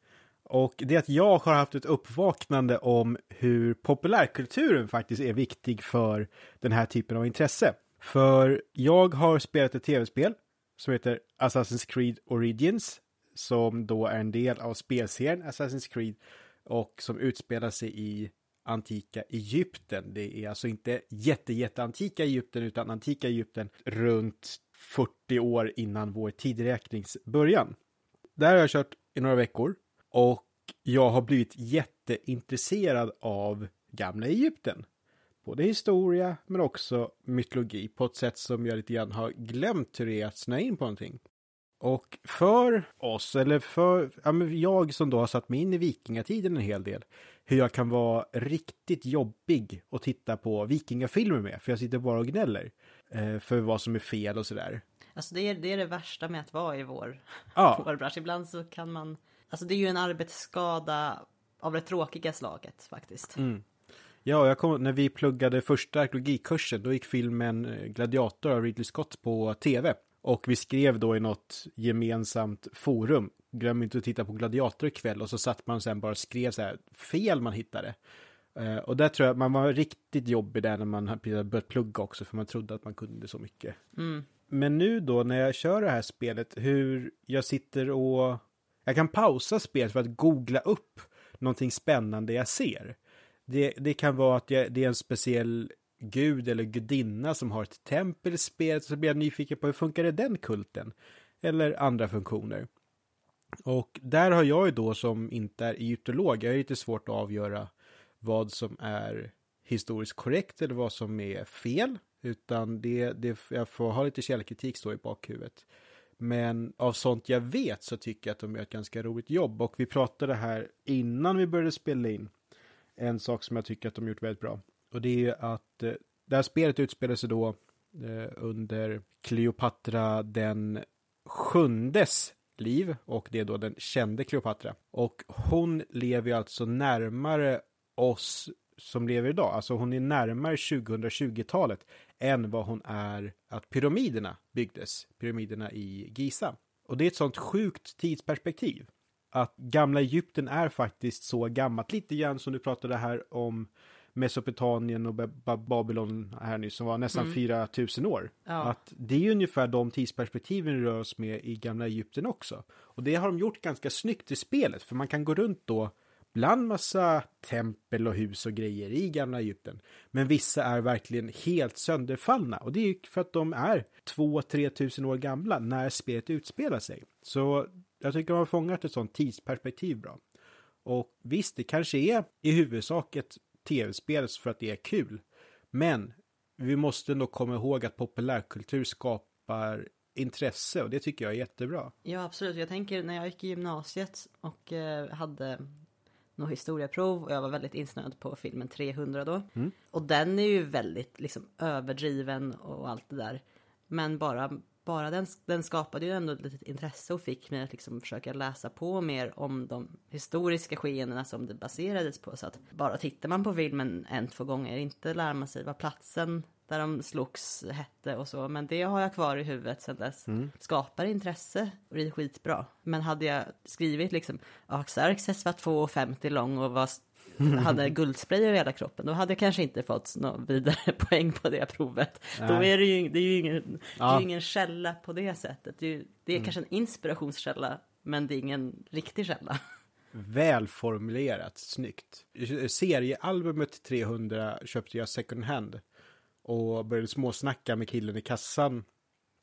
Speaker 1: och det är att jag har haft ett uppvaknande om hur populärkulturen faktiskt är viktig för den här typen av intresse. För jag har spelat ett tv-spel som heter Assassin's Creed Origins, som då är en del av spelserien Assassin's Creed och som utspelar sig i antika Egypten. Det är alltså inte jätte, jätteantika Egypten utan antika Egypten runt 40 år innan vår tideräknings början. Där har jag kört i några veckor och jag har blivit jätteintresserad av gamla Egypten. både historia men också mytologi på ett sätt som jag lite grann har glömt hur det är att snöa in på någonting. Och för oss, eller för ja, men jag som då har satt mig in i vikingatiden en hel del, hur jag kan vara riktigt jobbig att titta på vikingafilmer med, för jag sitter bara och gnäller eh, för vad som är fel och sådär.
Speaker 2: Alltså det är, det är det värsta med att vara i vår,
Speaker 1: Ja.
Speaker 2: vår bransch. Ibland så kan man... Alltså det är ju en arbetsskada av det tråkiga slaget faktiskt.
Speaker 1: Mm. Ja, jag kom, när vi pluggade första arkeologikursen, då gick filmen eh, Gladiator av Ridley Scott på tv. Och vi skrev då i något gemensamt forum, glöm inte att titta på Gladiator ikväll, och så satt man sen bara och skrev så här fel man hittade. Eh, och där tror jag man var riktigt jobbig där när man börjat plugga också, för man trodde att man kunde så mycket.
Speaker 2: Mm.
Speaker 1: Men nu då när jag kör det här spelet, hur jag sitter och... Jag kan pausa spelet för att googla upp någonting spännande jag ser. Det, det kan vara att jag, det är en speciell gud eller gudinna som har ett tempel i spelet, så blir jag nyfiken på hur funkar det den kulten? Eller andra funktioner. Och där har jag ju då som inte är egyptolog, jag är lite svårt att avgöra vad som är historiskt korrekt eller vad som är fel. Utan det, det, jag får ha lite källkritik så i bakhuvudet. Men av sånt jag vet så tycker jag att de gör ett ganska roligt jobb. Och vi pratade här innan vi började spela in. En sak som jag tycker att de gjort väldigt bra. Och det är ju att eh, det här spelet utspelar sig då eh, under Cleopatra den sjundes liv. Och det är då den kände Kleopatra. Och hon lever ju alltså närmare oss som lever idag. Alltså hon är närmare 2020-talet än vad hon är att pyramiderna byggdes. Pyramiderna i Giza. Och det är ett sånt sjukt tidsperspektiv. Att gamla Egypten är faktiskt så gammalt. Lite grann som du pratade här om Mesopotamien och Ba- Ba- Babylon här nyss, som var nästan
Speaker 2: Mm.
Speaker 1: 4000 år.
Speaker 2: Ja.
Speaker 1: Att det är ungefär de tidsperspektiven rör oss med i gamla Egypten också. Och det har de gjort ganska snyggt i spelet, för man kan gå runt då bland massa tempel och hus och grejer i gamla Egypten. Men vissa är verkligen helt sönderfallna och det är ju för att de är 2-3 tusen år gamla när spelet utspelar sig. Så jag tycker man har fångat ett sånt tidsperspektiv bra. Och visst, det kanske är i huvudsak ett tv-spel för att det är kul. Men vi måste nog komma ihåg att populärkultur skapar intresse och det tycker jag är jättebra.
Speaker 2: Ja, absolut. Jag tänker när jag gick i gymnasiet och eh, hade något historieprov och jag var väldigt insnöad på filmen 300 då.
Speaker 1: Mm.
Speaker 2: Och den är ju väldigt liksom överdriven och allt det där. Men bara, bara den, den skapade ju ändå ett litet intresse och fick mig att liksom försöka läsa på mer om de historiska skeendena som det baserades på. Så att bara tittar man på filmen en, två gånger, inte lär man sig vad platsen där de slogs hette och så. Men det har jag kvar i huvudet sedan dess. Skapar intresse och det är skitbra. Men hade jag skrivit liksom ja, Xerxes var 2,50 lång och var, hade guldspray över hela kroppen. Då hade jag kanske inte fått någon vidare poäng på det provet. Då
Speaker 1: Nej.
Speaker 2: är det ju, det är ju ingen, det är
Speaker 1: Ja.
Speaker 2: ingen källa på det sättet. Det är, ju- det är kanske en inspirationskälla. Men det är ingen riktig källa.
Speaker 1: Välformulerat, snyggt. Seriealbumet 300 köpte jag second hand och började småsnacka med killen i kassan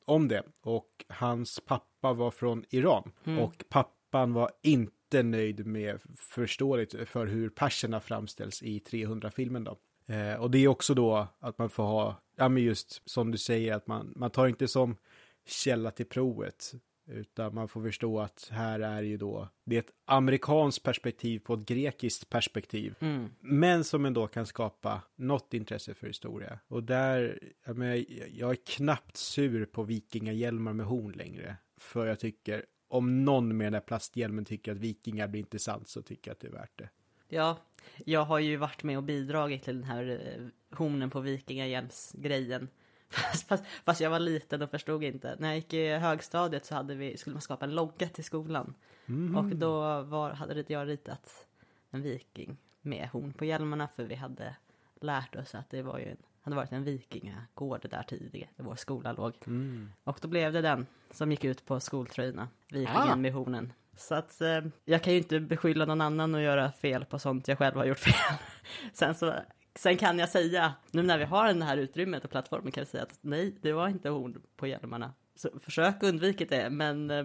Speaker 1: om det. Och hans pappa var från Iran och pappan var inte nöjd med förståeligt för hur perserna framställs i 300-filmen då. Eh, och det är också då att man får ha, ja men just som du säger, att man, man tar inte som källa till provet. Utan man får förstå att här är ju då, det är ett amerikanskt perspektiv på ett grekiskt perspektiv. Men som ändå kan skapa något intresse för historia. Och där, jag, menar, jag är knappt sur på vikingahjälmar med horn längre. För jag tycker, om någon med den där plasthjälmen tycker att vikingar blir intressant så tycker jag att det är värt det.
Speaker 2: Ja, jag har ju varit med och bidragit till den här eh, hornen på vikingahjälmsgrejen. Fast, fast, fast jag var liten och förstod inte. När jag gick i högstadiet så hade vi, skulle man skapa en logga till skolan. Och då var, hade jag ritat en viking med horn på hjälmarna för vi hade lärt oss att det var ju en, hade varit en vikingagård där tidigare, där vår skola låg. Och då blev det den som gick ut på skoltröjorna, vikingen
Speaker 1: Ah.
Speaker 2: med hornen. Så att eh, jag kan ju inte beskylla någon annan att göra fel på sånt jag själv har gjort fel. Sen så Sen kan jag säga, nu när vi har det här utrymmet och plattformen kan jag säga att nej, det var inte horn på hjälmarna. Så försök undvika det, men eh,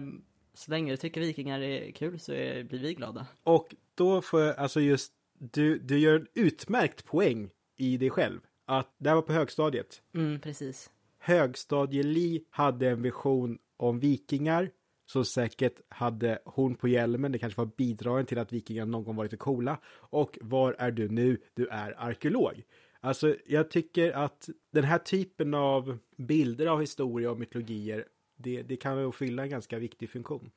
Speaker 2: så länge du tycker vikingar är kul så är, blir vi glada.
Speaker 1: Och då får jag, alltså just, du, du gör en utmärkt poäng i dig själv. att det här var på högstadiet.
Speaker 2: Mm, precis.
Speaker 1: Högstadie-Li hade en vision om vikingar så säkert hade hon på hjälmen. Det kanske var bidragen till att vikingar någon gång var lite coola. Och var är du nu? Du är arkeolog. Alltså, jag tycker att den här typen av bilder av historia och mytologier, det, det kan nog fylla en ganska viktig funktion.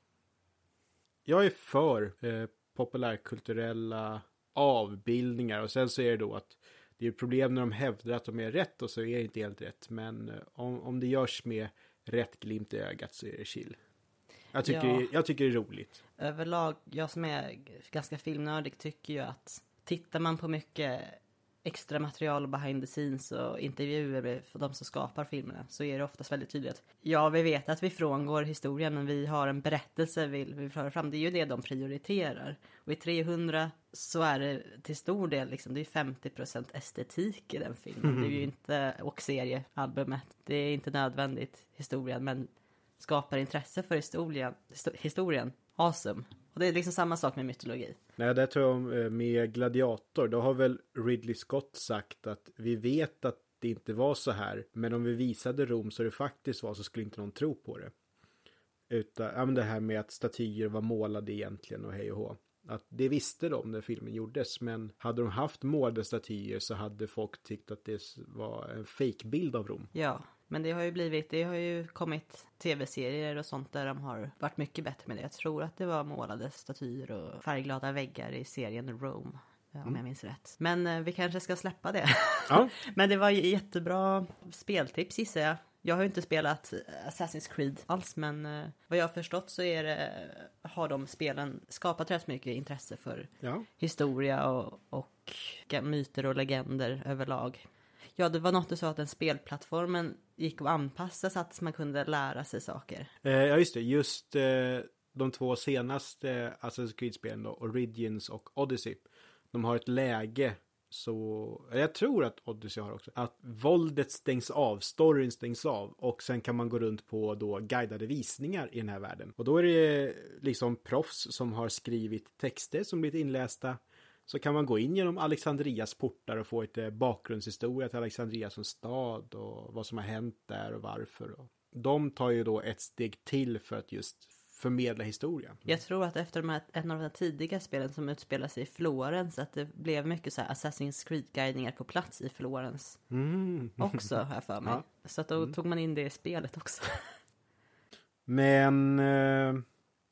Speaker 1: Jag är för eh, populärkulturella avbildningar och sen så är det då att det är problem när de hävdar att de är rätt och så är det inte helt rätt. Men eh, om, om det görs med rätt glimt i ögat så är det chill. Jag tycker,
Speaker 2: Ja.
Speaker 1: jag tycker det är roligt.
Speaker 2: Överlag, jag som är ganska filmnördig tycker ju att tittar man på mycket extra material och behind the scenes och intervjuer med de som skapar filmerna så är det oftast väldigt tydligt ja, vi vet att vi frångår historien men vi har en berättelse vi vill föra fram. Det är ju det de prioriterar. Och i 300 så är det till stor del liksom, det är 50% estetik i den filmen. Det är ju inte, och seriealbumet. Det är inte nödvändigt historien men skapar intresse för historien, histo- historien. Awesome. Och det är liksom samma sak med mytologi.
Speaker 1: Nej, det tror jag eh, med Gladiator. Då har väl Ridley Scott sagt att vi vet att det inte var så här. Men om vi visade Rom så det faktiskt var så skulle inte någon tro på det. Utan, ja men det här med att statyer var målade egentligen och hej och hå. Att det visste de när filmen gjordes. Men hade de haft målade statyer så hade folk tyckt att det var en fejkbild av Rom.
Speaker 2: Ja, men det har ju blivit, det har ju kommit tv-serier och sånt där de har varit mycket bättre med det. Jag tror att det var målade statyer och färgglada väggar i serien Rome. eh, Om jag minns rätt. Men eh, vi kanske ska släppa det.
Speaker 1: Ja.
Speaker 2: Men det var jättebra speltips gissar jag. Jag har ju inte spelat eh, Assassin's Creed alls men eh, vad jag har förstått så är det, har de spelen skapat rätt mycket intresse för
Speaker 1: Ja.
Speaker 2: historia och, och myter och legender överlag. Ja, det var något du sa att den spelplattformen gick att anpassa så att man kunde lära sig saker.
Speaker 1: Eh, ja, just det. Just eh, de två senaste Assassin's Creed-spelen då, Origins och Odyssey. De har ett läge så, jag tror att Odyssey har också, att våldet stängs av, storyn stängs av och sen kan man gå runt på då guidade visningar i den här världen. Och då är det eh, liksom proffs som har skrivit texter som blivit inlästa. Så kan man gå in genom Alexandrias portar och få lite bakgrundshistoria till Alexandria som stad och vad som har hänt där och varför. De tar ju då ett steg till för att just förmedla historia.
Speaker 2: Jag tror att efter de här, en av de här tidiga spelen som utspelar sig i Florens att det blev mycket så här Assassin's Creed-guidningar på plats i Florens
Speaker 1: Mm.
Speaker 2: också, jag för mig.
Speaker 1: Ja.
Speaker 2: Så att då tog man in det i spelet också.
Speaker 1: Men eh,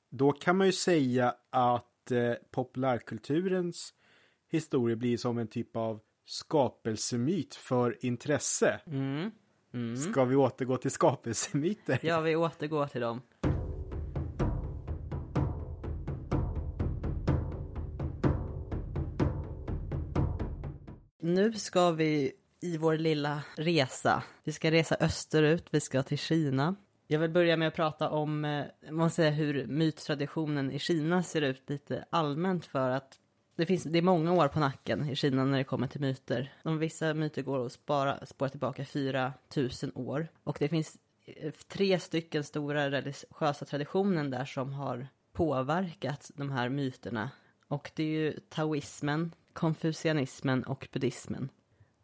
Speaker 1: då kan man ju säga att eh, populärkulturens historia blir som en typ av skapelsemyt för intresse.
Speaker 2: Mm. Mm.
Speaker 1: Ska vi återgå till skapelsemyter?
Speaker 2: Ja, vi återgår till dem. Nu ska vi i vår lilla resa. Vi ska resa österut, vi ska till Kina. Jag vill börja med att prata om eh, man säger, hur myttraditionen i Kina ser ut lite allmänt för att det, finns, det är många år på nacken i Kina när det kommer till myter. De vissa myter går att spara, spåra tillbaka 4 000 år. Och det finns eh, tre stycken stora religiösa traditioner där som har påverkat de här myterna. Och det är ju taoismen, konfucianismen och buddhismen.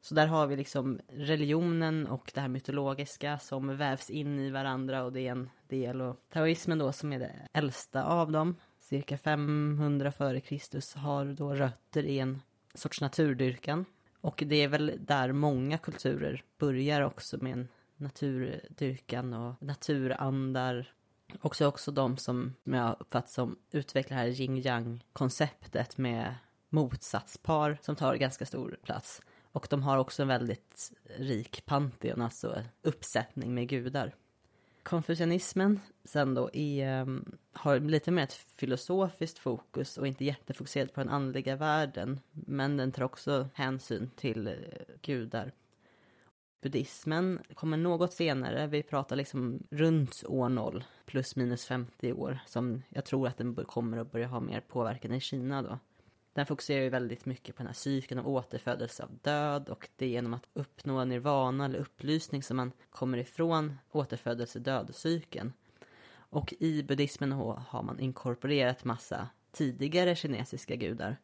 Speaker 2: Så där har vi liksom religionen och det här mytologiska som vävs in i varandra och det är en del. Och taoismen då som är det äldsta av dem, cirka 500 före Kristus, har då rötter i en sorts naturdyrkan. Och det är väl där många kulturer börjar också med en naturdyrkan och naturandar. Också också de som, som jag uppfattar som utvecklar det här yin yang konceptet med motsatspar som tar ganska stor plats. Och de har också en väldigt rik pantheon, alltså uppsättning med gudar. Konfucianismen sen då är, ehm, har lite mer ett filosofiskt fokus och inte jättefokuserat på den andliga världen. Men den tar också hänsyn till eh, gudar. Buddhismen kommer något senare, vi pratar liksom runt år 0, plus minus 50 år, som jag tror att den kommer att börja ha mer påverkan i Kina då. Den fokuserar ju väldigt mycket på den här cykeln av återfödelse av död och det är genom att uppnå nirvana eller upplysning som man kommer ifrån återfödelse död-cykeln. Och i buddhismen har man inkorporerat massa tidigare kinesiska gudar.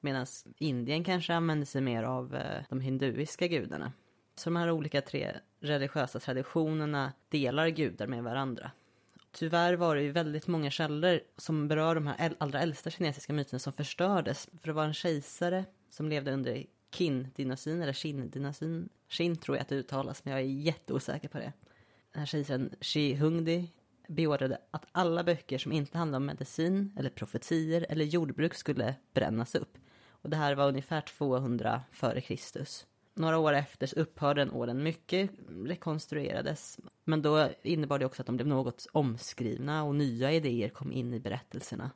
Speaker 2: Medan Indien kanske använder sig mer av eh, de hinduiska gudarna. Så de här olika tre religiösa traditionerna delar gudar med varandra. Tyvärr var det ju väldigt många källor som berör de här allra äldsta kinesiska myterna som förstördes. För det var en kejsare som levde under Qin-dynastin, eller Qin-dynastin. Qin tror jag att det uttalas, men jag är jätteosäker på det. Den här kejsaren Shi Hungdi beordrade att alla böcker som inte handlade om medicin, eller profetier eller jordbruk skulle brännas upp. Och det här var ungefär 200 före Kristus. Några år efter upphörde den åren. Mycket rekonstruerades. Men då innebar det också att de blev något omskrivna och nya idéer kom in i berättelserna.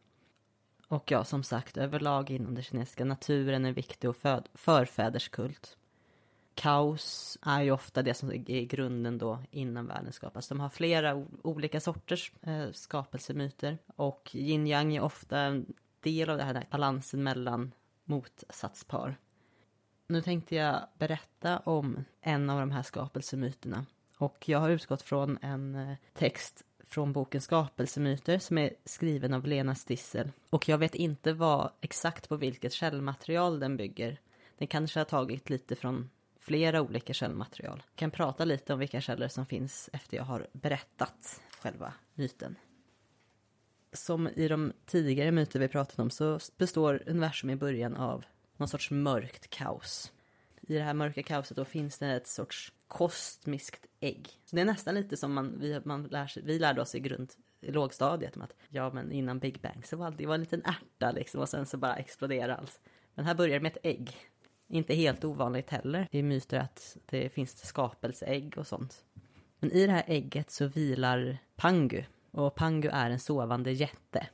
Speaker 2: Och ja, som sagt, överlag inom den kinesiska naturen är viktig och förfäderskult. Kaos är ju ofta det som är grunden då innan världen skapas. De har flera olika sorters eh, skapelsemyter och yin yang är ofta en del av den här balansen mellan motsatspar. Nu tänkte jag berätta om en av de här skapelsemyterna. Och jag har utgått från en eh, text från boken Skapelsemyter som är skriven av Lena Stissel. Och jag vet inte vad exakt på vilket källmaterial den bygger. Den kanske har tagit lite från flera olika källmaterial. Jag kan prata lite om vilka källor som finns efter jag har berättat själva myten. Som i de tidigare myter vi pratat om så består universum i början av någon sorts mörkt kaos. I det här mörka kaoset då finns det ett sorts kosmiskt ägg. Så det är nästan lite som man, vi, man lär sig, vi lärde oss i grund i lågstadiet om att ja men innan Big Bang så var det var en liten ärta liksom och sen så bara exploderar allt. Men här börjar det med ett ägg. Inte helt ovanligt heller i myter att det finns skapelseägg och sånt. Men i det här ägget så vilar Pangu. Och Pangu är en sovande jätte.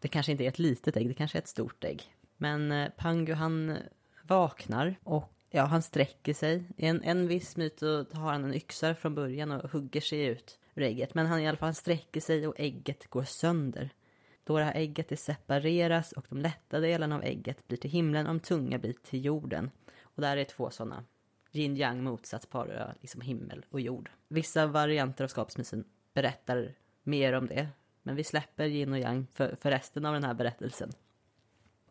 Speaker 2: Det kanske inte är ett litet ägg, det kanske är ett stort ägg. Men eh, Pangu han vaknar och ja, han sträcker sig. I en, en viss myt så har han en yxa från början och hugger sig ut ur ägget. Men han i alla fall sträcker sig och ägget går sönder. Då det här ägget det separeras och de lätta delarna av ägget blir till himlen och de tunga blir till jorden. Och där är två sådana yin yang motsatspar, liksom himmel och jord. Vissa varianter av skapelsemyten berättar mer om det. Men vi släpper yin och yang för, för resten av den här berättelsen.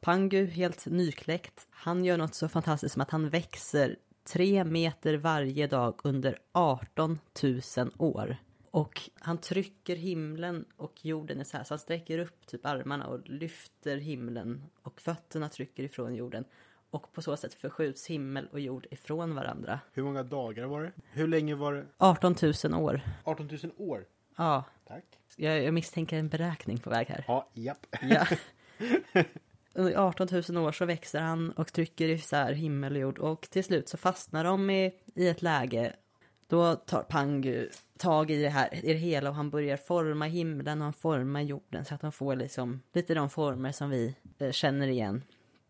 Speaker 2: Pangu, helt nykläckt, han gör något så fantastiskt som att han växer tre meter varje dag under 18 000 år. Och han trycker himlen och jorden är så här, så han sträcker upp typ armarna och lyfter himlen och fötterna trycker ifrån jorden. Och på så sätt förskjuts himmel och jord ifrån varandra.
Speaker 1: Hur många dagar var det? Hur länge var det?
Speaker 2: 18 000 år.
Speaker 1: 18 000 år?
Speaker 2: Ja.
Speaker 1: Tack.
Speaker 2: Jag, jag misstänker en beräkning på väg här.
Speaker 1: Ja, japp.
Speaker 2: Ja. Under 18 000 år så växer han och trycker isär himmel och jord och till slut så fastnar de i, i ett läge. Då tar Pangu tag i det här, i det hela och han börjar forma himlen och han formar jorden så att de får liksom lite de former som vi eh, känner igen.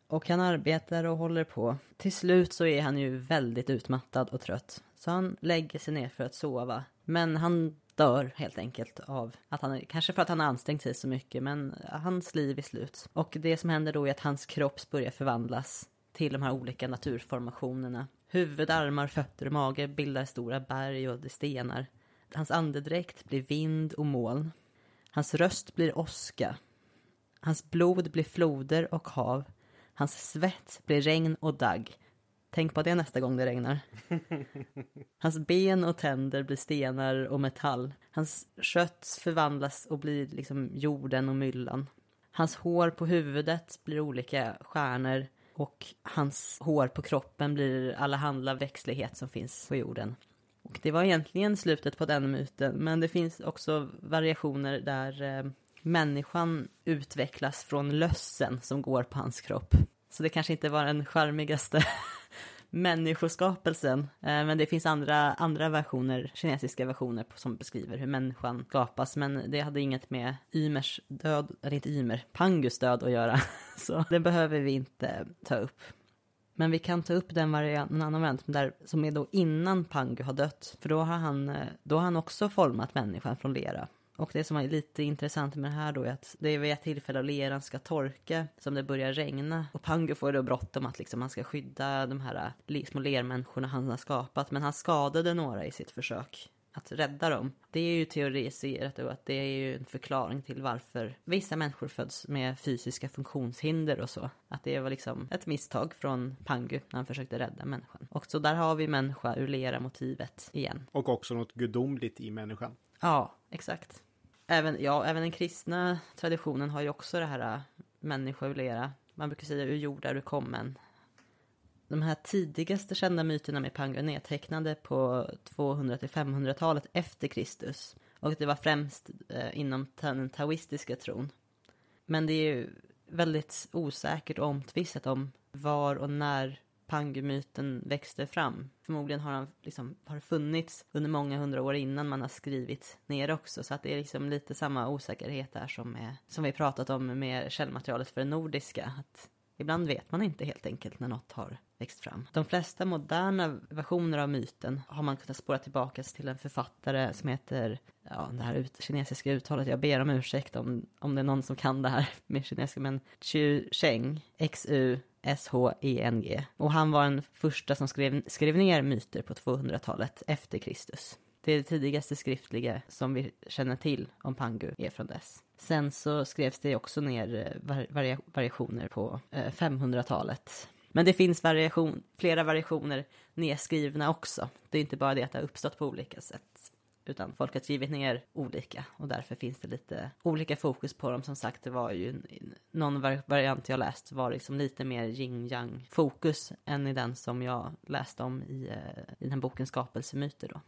Speaker 2: Och han arbetar och håller på. Till slut så är han ju väldigt utmattad och trött. Så han lägger sig ner för att sova. Men han dör helt enkelt av att han, kanske för att han har ansträngt sig så mycket, men hans liv är slut. Och det som händer då är att hans kropp börjar förvandlas till de här olika naturformationerna. Huvud, armar, fötter och mage bildar stora berg och stenar. Hans andedräkt blir vind och moln. Hans röst blir åska. Hans blod blir floder och hav. Hans svett blir regn och dagg. Tänk på det nästa gång det regnar. Hans ben och tänder blir stenar och metall. Hans kött förvandlas och blir liksom jorden och myllan. Hans hår på huvudet blir olika stjärnor och hans hår på kroppen blir allehanda växtlighet som finns på jorden. Och det var egentligen slutet på den myten, men det finns också variationer där eh, människan utvecklas från lössen som går på hans kropp. Så det kanske inte var den charmigaste människoskapelsen. Eh, men det finns andra, andra versioner, kinesiska versioner som beskriver hur människan skapas. Men det hade inget med Ymers död, eller inte Ymer, Pangus död att göra. Så det behöver vi inte ta upp. Men vi kan ta upp den varianten, en annan variant där, som är då innan Pangu har dött. För då har han, eh, då har han också format människan från lera. Och det som är lite intressant med det här då är att det är vid ett tillfälle av leran ska torka som det börjar regna. Och Pangu får då bråttom att liksom han ska skydda de här små lermänniskorna han har skapat. Men han skadade några i sitt försök. att rädda dem. Det är ju teoriserat och att det är ju en förklaring till varför vissa människor föds med fysiska funktionshinder och så. Att det var liksom ett misstag från Pangu när han försökte rädda människan. Och så där har vi människa ur lera motivet igen.
Speaker 1: Och också något gudomligt i människan.
Speaker 2: Ja, exakt. Även, ja, även den kristna traditionen har ju också det här äh. Man brukar säga ur jord är du kommen. De här tidigaste kända myterna med Pangu är nedtecknade på 200-500-talet efter Kristus. Och det var främst eh, inom den taoistiska tron. Men det är ju väldigt osäkert och omtvistat om var och när Pangu-myten växte fram. Förmodligen har han liksom, har funnits under många hundra år innan man har skrivit ner också. Så att det är liksom lite samma osäkerhet där som, är, som vi pratat om med källmaterialet för det nordiska. Att ibland vet man inte helt enkelt när något har växt fram. De flesta moderna versioner av myten har man kunnat spåra tillbaka till en författare som heter, ja det här ut, kinesiska uttalet, jag ber om ursäkt om, om det är någon som kan det här med kinesiska, men Xu Sheng, XU S-H-E-N-G. Och han var den första som skrev, skrev ner myter på 200-talet efter Kristus. Det är det tidigaste skriftliga som vi känner till om Pangu är från dess. Sen så skrevs det också ner eh, variationer på eh, 500-talet. Men det finns variation, flera variationer nedskrivna också. Det är inte bara det att det har uppstått på olika sätt. Utan folk har skrivit ner olika och därför finns det lite olika fokus på dem. Som sagt, det var ju någon variant jag läst var liksom lite mer yin yang fokus än i den som jag läste om i, eh, i den här boken Skapelsemyter då.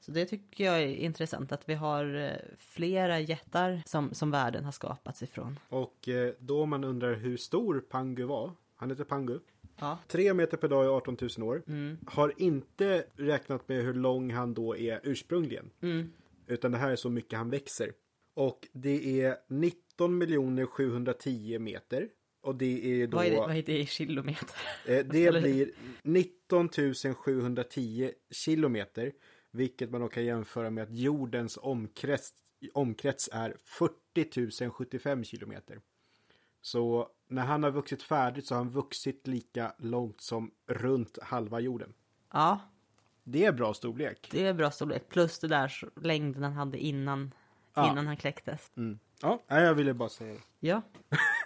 Speaker 2: Så det tycker jag är intressant att vi har eh, flera jättar som, som världen har skapats ifrån.
Speaker 1: Och eh, då man undrar hur stor Pangu var. Han heter Pangu.
Speaker 2: Ja.
Speaker 1: Meter per dag i 18 000 år.
Speaker 2: Mm.
Speaker 1: Har inte räknat med hur lång han då är ursprungligen.
Speaker 2: Mm.
Speaker 1: Utan det här är så mycket han växer. Och det är 19 710 meter. Och det är då...
Speaker 2: Vad är det, vad är det i kilometer?
Speaker 1: Eh, det blir 19 710 kilometer. Vilket man då kan jämföra med att jordens omkrets, omkrets är 40 075 kilometer. Så när han har vuxit färdigt så har han vuxit lika långt som runt halva jorden.
Speaker 2: Ja.
Speaker 1: Det är bra storlek.
Speaker 2: Det är bra storlek. Plus det där längden han hade innan, ja. innan han kläcktes.
Speaker 1: Mm. Ja, jag ville bara säga det.
Speaker 2: Ja.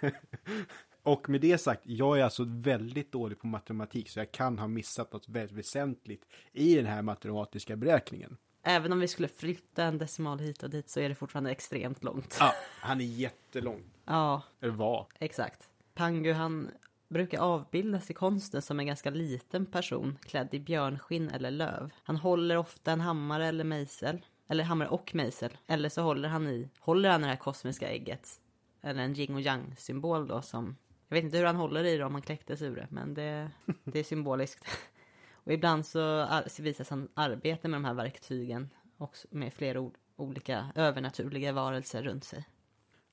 Speaker 1: Och med det sagt, jag är alltså väldigt dålig på matematik så jag kan ha missat något väldigt väsentligt i den här matematiska beräkningen.
Speaker 2: Även om vi skulle flytta en decimal hit och dit så är det fortfarande extremt långt.
Speaker 1: Ja, han är jättelång.
Speaker 2: Ja.
Speaker 1: Eller var.
Speaker 2: Exakt. Pangu han brukar avbildas i konsten som en ganska liten person klädd i björnskinn eller löv. Han håller ofta en hammare eller mejsel. Eller hammare och mejsel. Eller så håller han i, håller han det här kosmiska ägget. Eller en yin och yang symbol då som jag vet inte hur han håller i det om han kläcktes ur det, men det, det är symboliskt. Och ibland så visas han arbeta med de här verktygen också med flera olika övernaturliga varelser runt sig.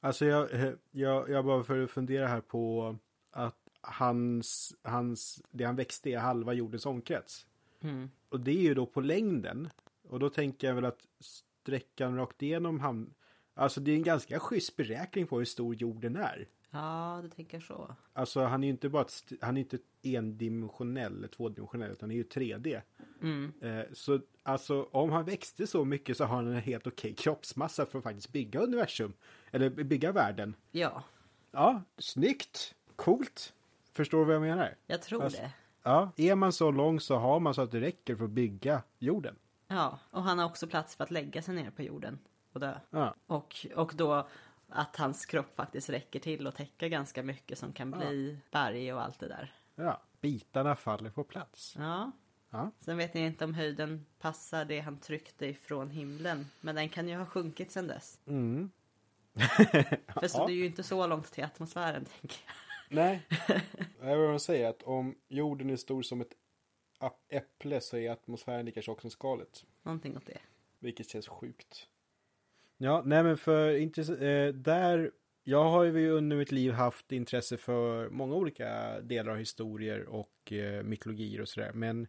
Speaker 1: Alltså jag, eh, jag, jag bara för att fundera här på att hans, hans, det han växte är halva jordens omkrets.
Speaker 2: Mm.
Speaker 1: Och det är ju då på längden. Och då tänker jag väl att sträckan rakt igenom hamn, alltså det är en ganska schysst beräkning på hur stor jorden är.
Speaker 2: Ja, du tänker så.
Speaker 1: Alltså han är ju inte bara ett, han är inte endimensionell eller tvådimensionell utan han är ju 3D.
Speaker 2: Mm.
Speaker 1: Eh, så alltså om han växte så mycket så har han en helt okej kroppsmassa för att faktiskt bygga universum. Eller bygga världen.
Speaker 2: Ja.
Speaker 1: Ja, snyggt. Coolt. Förstår du vad jag menar?
Speaker 2: Jag tror
Speaker 1: alltså,
Speaker 2: det.
Speaker 1: Ja, är man så lång så har man så att det räcker för att bygga jorden.
Speaker 2: Ja, och han har också plats för att lägga sig ner på jorden och dö.
Speaker 1: Ja.
Speaker 2: Och, och då att hans kropp faktiskt räcker till att täcka ganska mycket som kan bli ja. berg och allt det där.
Speaker 1: Ja, bitarna faller på plats.
Speaker 2: Ja.
Speaker 1: ja.
Speaker 2: Sen vet jag inte om höjden passar det han tryckte ifrån himlen. Men den kan ju ha sjunkit sen dess.
Speaker 1: Mm.
Speaker 2: För så ja. det är ju inte så långt till atmosfären, tänker jag.
Speaker 1: Nej, jag vill säga att om jorden är stor som ett äpple så är atmosfären lika tjock som skalet.
Speaker 2: Någonting åt det.
Speaker 1: Vilket känns sjukt. Ja, nej men för eh, där, jag har ju under mitt liv haft intresse för många olika delar av historier och eh, mytologier och sådär. Men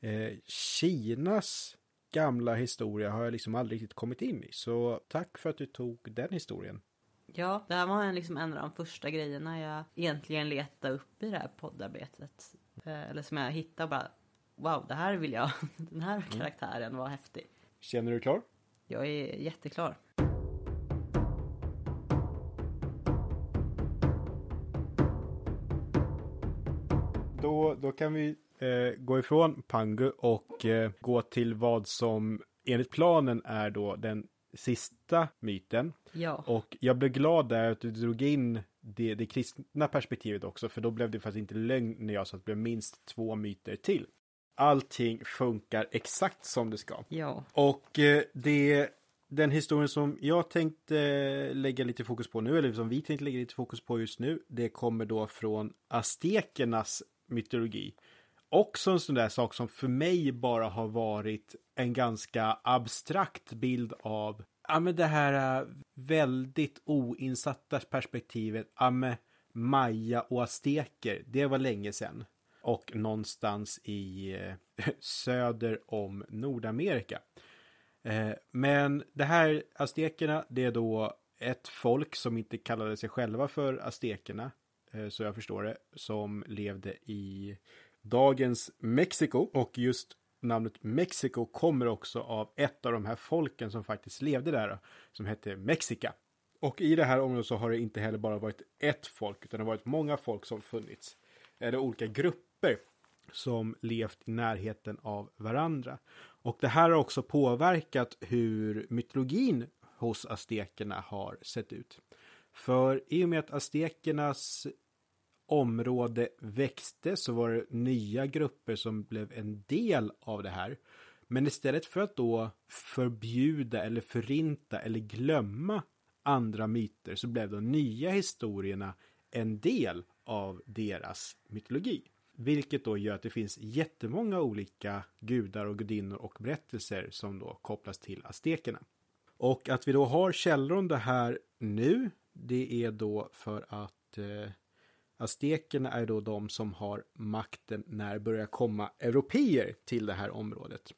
Speaker 1: eh, Kinas gamla historia har jag liksom aldrig riktigt kommit in i. Så tack för att du tog den historien.
Speaker 2: Ja, det här var liksom en av de första grejerna jag egentligen letade upp i det här poddarbetet. Eh, eller som jag hittade bara, wow, det här vill jag. Den här karaktären var häftig.
Speaker 1: Känner du dig klar?
Speaker 2: Jag är jätteklar.
Speaker 1: Då, då kan vi eh, gå ifrån Pangu och eh, gå till vad som enligt planen är då den sista myten.
Speaker 2: Ja.
Speaker 1: Och jag blev glad där att du drog in det, det kristna perspektivet också, för då blev det faktiskt inte lögn när jag sa att det blev minst två myter till. Allting funkar exakt som det ska.
Speaker 2: Ja.
Speaker 1: Och eh, det, den historien som jag tänkte eh, lägga lite fokus på nu, eller som vi tänkte lägga lite fokus på just nu, det kommer då från aztekernas mytologi. Också en sån där sak som för mig bara har varit en ganska abstrakt bild av ja, men det här äh, väldigt oinsatta perspektivet. Ja, men Maya och azteker, det var länge sedan. Och någonstans i eh, söder om Nordamerika. Eh, men det här aztekerna, det är då ett folk som inte kallade sig själva för aztekerna, eh, så jag förstår det, som levde i dagens Mexiko. Och just namnet Mexiko kommer också av ett av de här folken som faktiskt levde där, som hette Mexika. Och i det här området så har det inte heller bara varit ett folk, utan det har varit många folk som funnits. Eller olika grupper som levt i närheten av varandra. Och det här har också påverkat hur mytologin hos aztekerna har sett ut. För i och med att aztekernas område växte så var det nya grupper som blev en del av det här. Men istället för att då förbjuda eller förinta eller glömma andra myter så blev de nya historierna en del av deras mytologi. Vilket då gör att det finns jättemånga olika gudar och gudinnor och berättelser som då kopplas till aztekerna. Och att vi då har källor om det här nu, det är då för att eh, aztekerna är då de som har makten när det börjar komma europeer till det här området.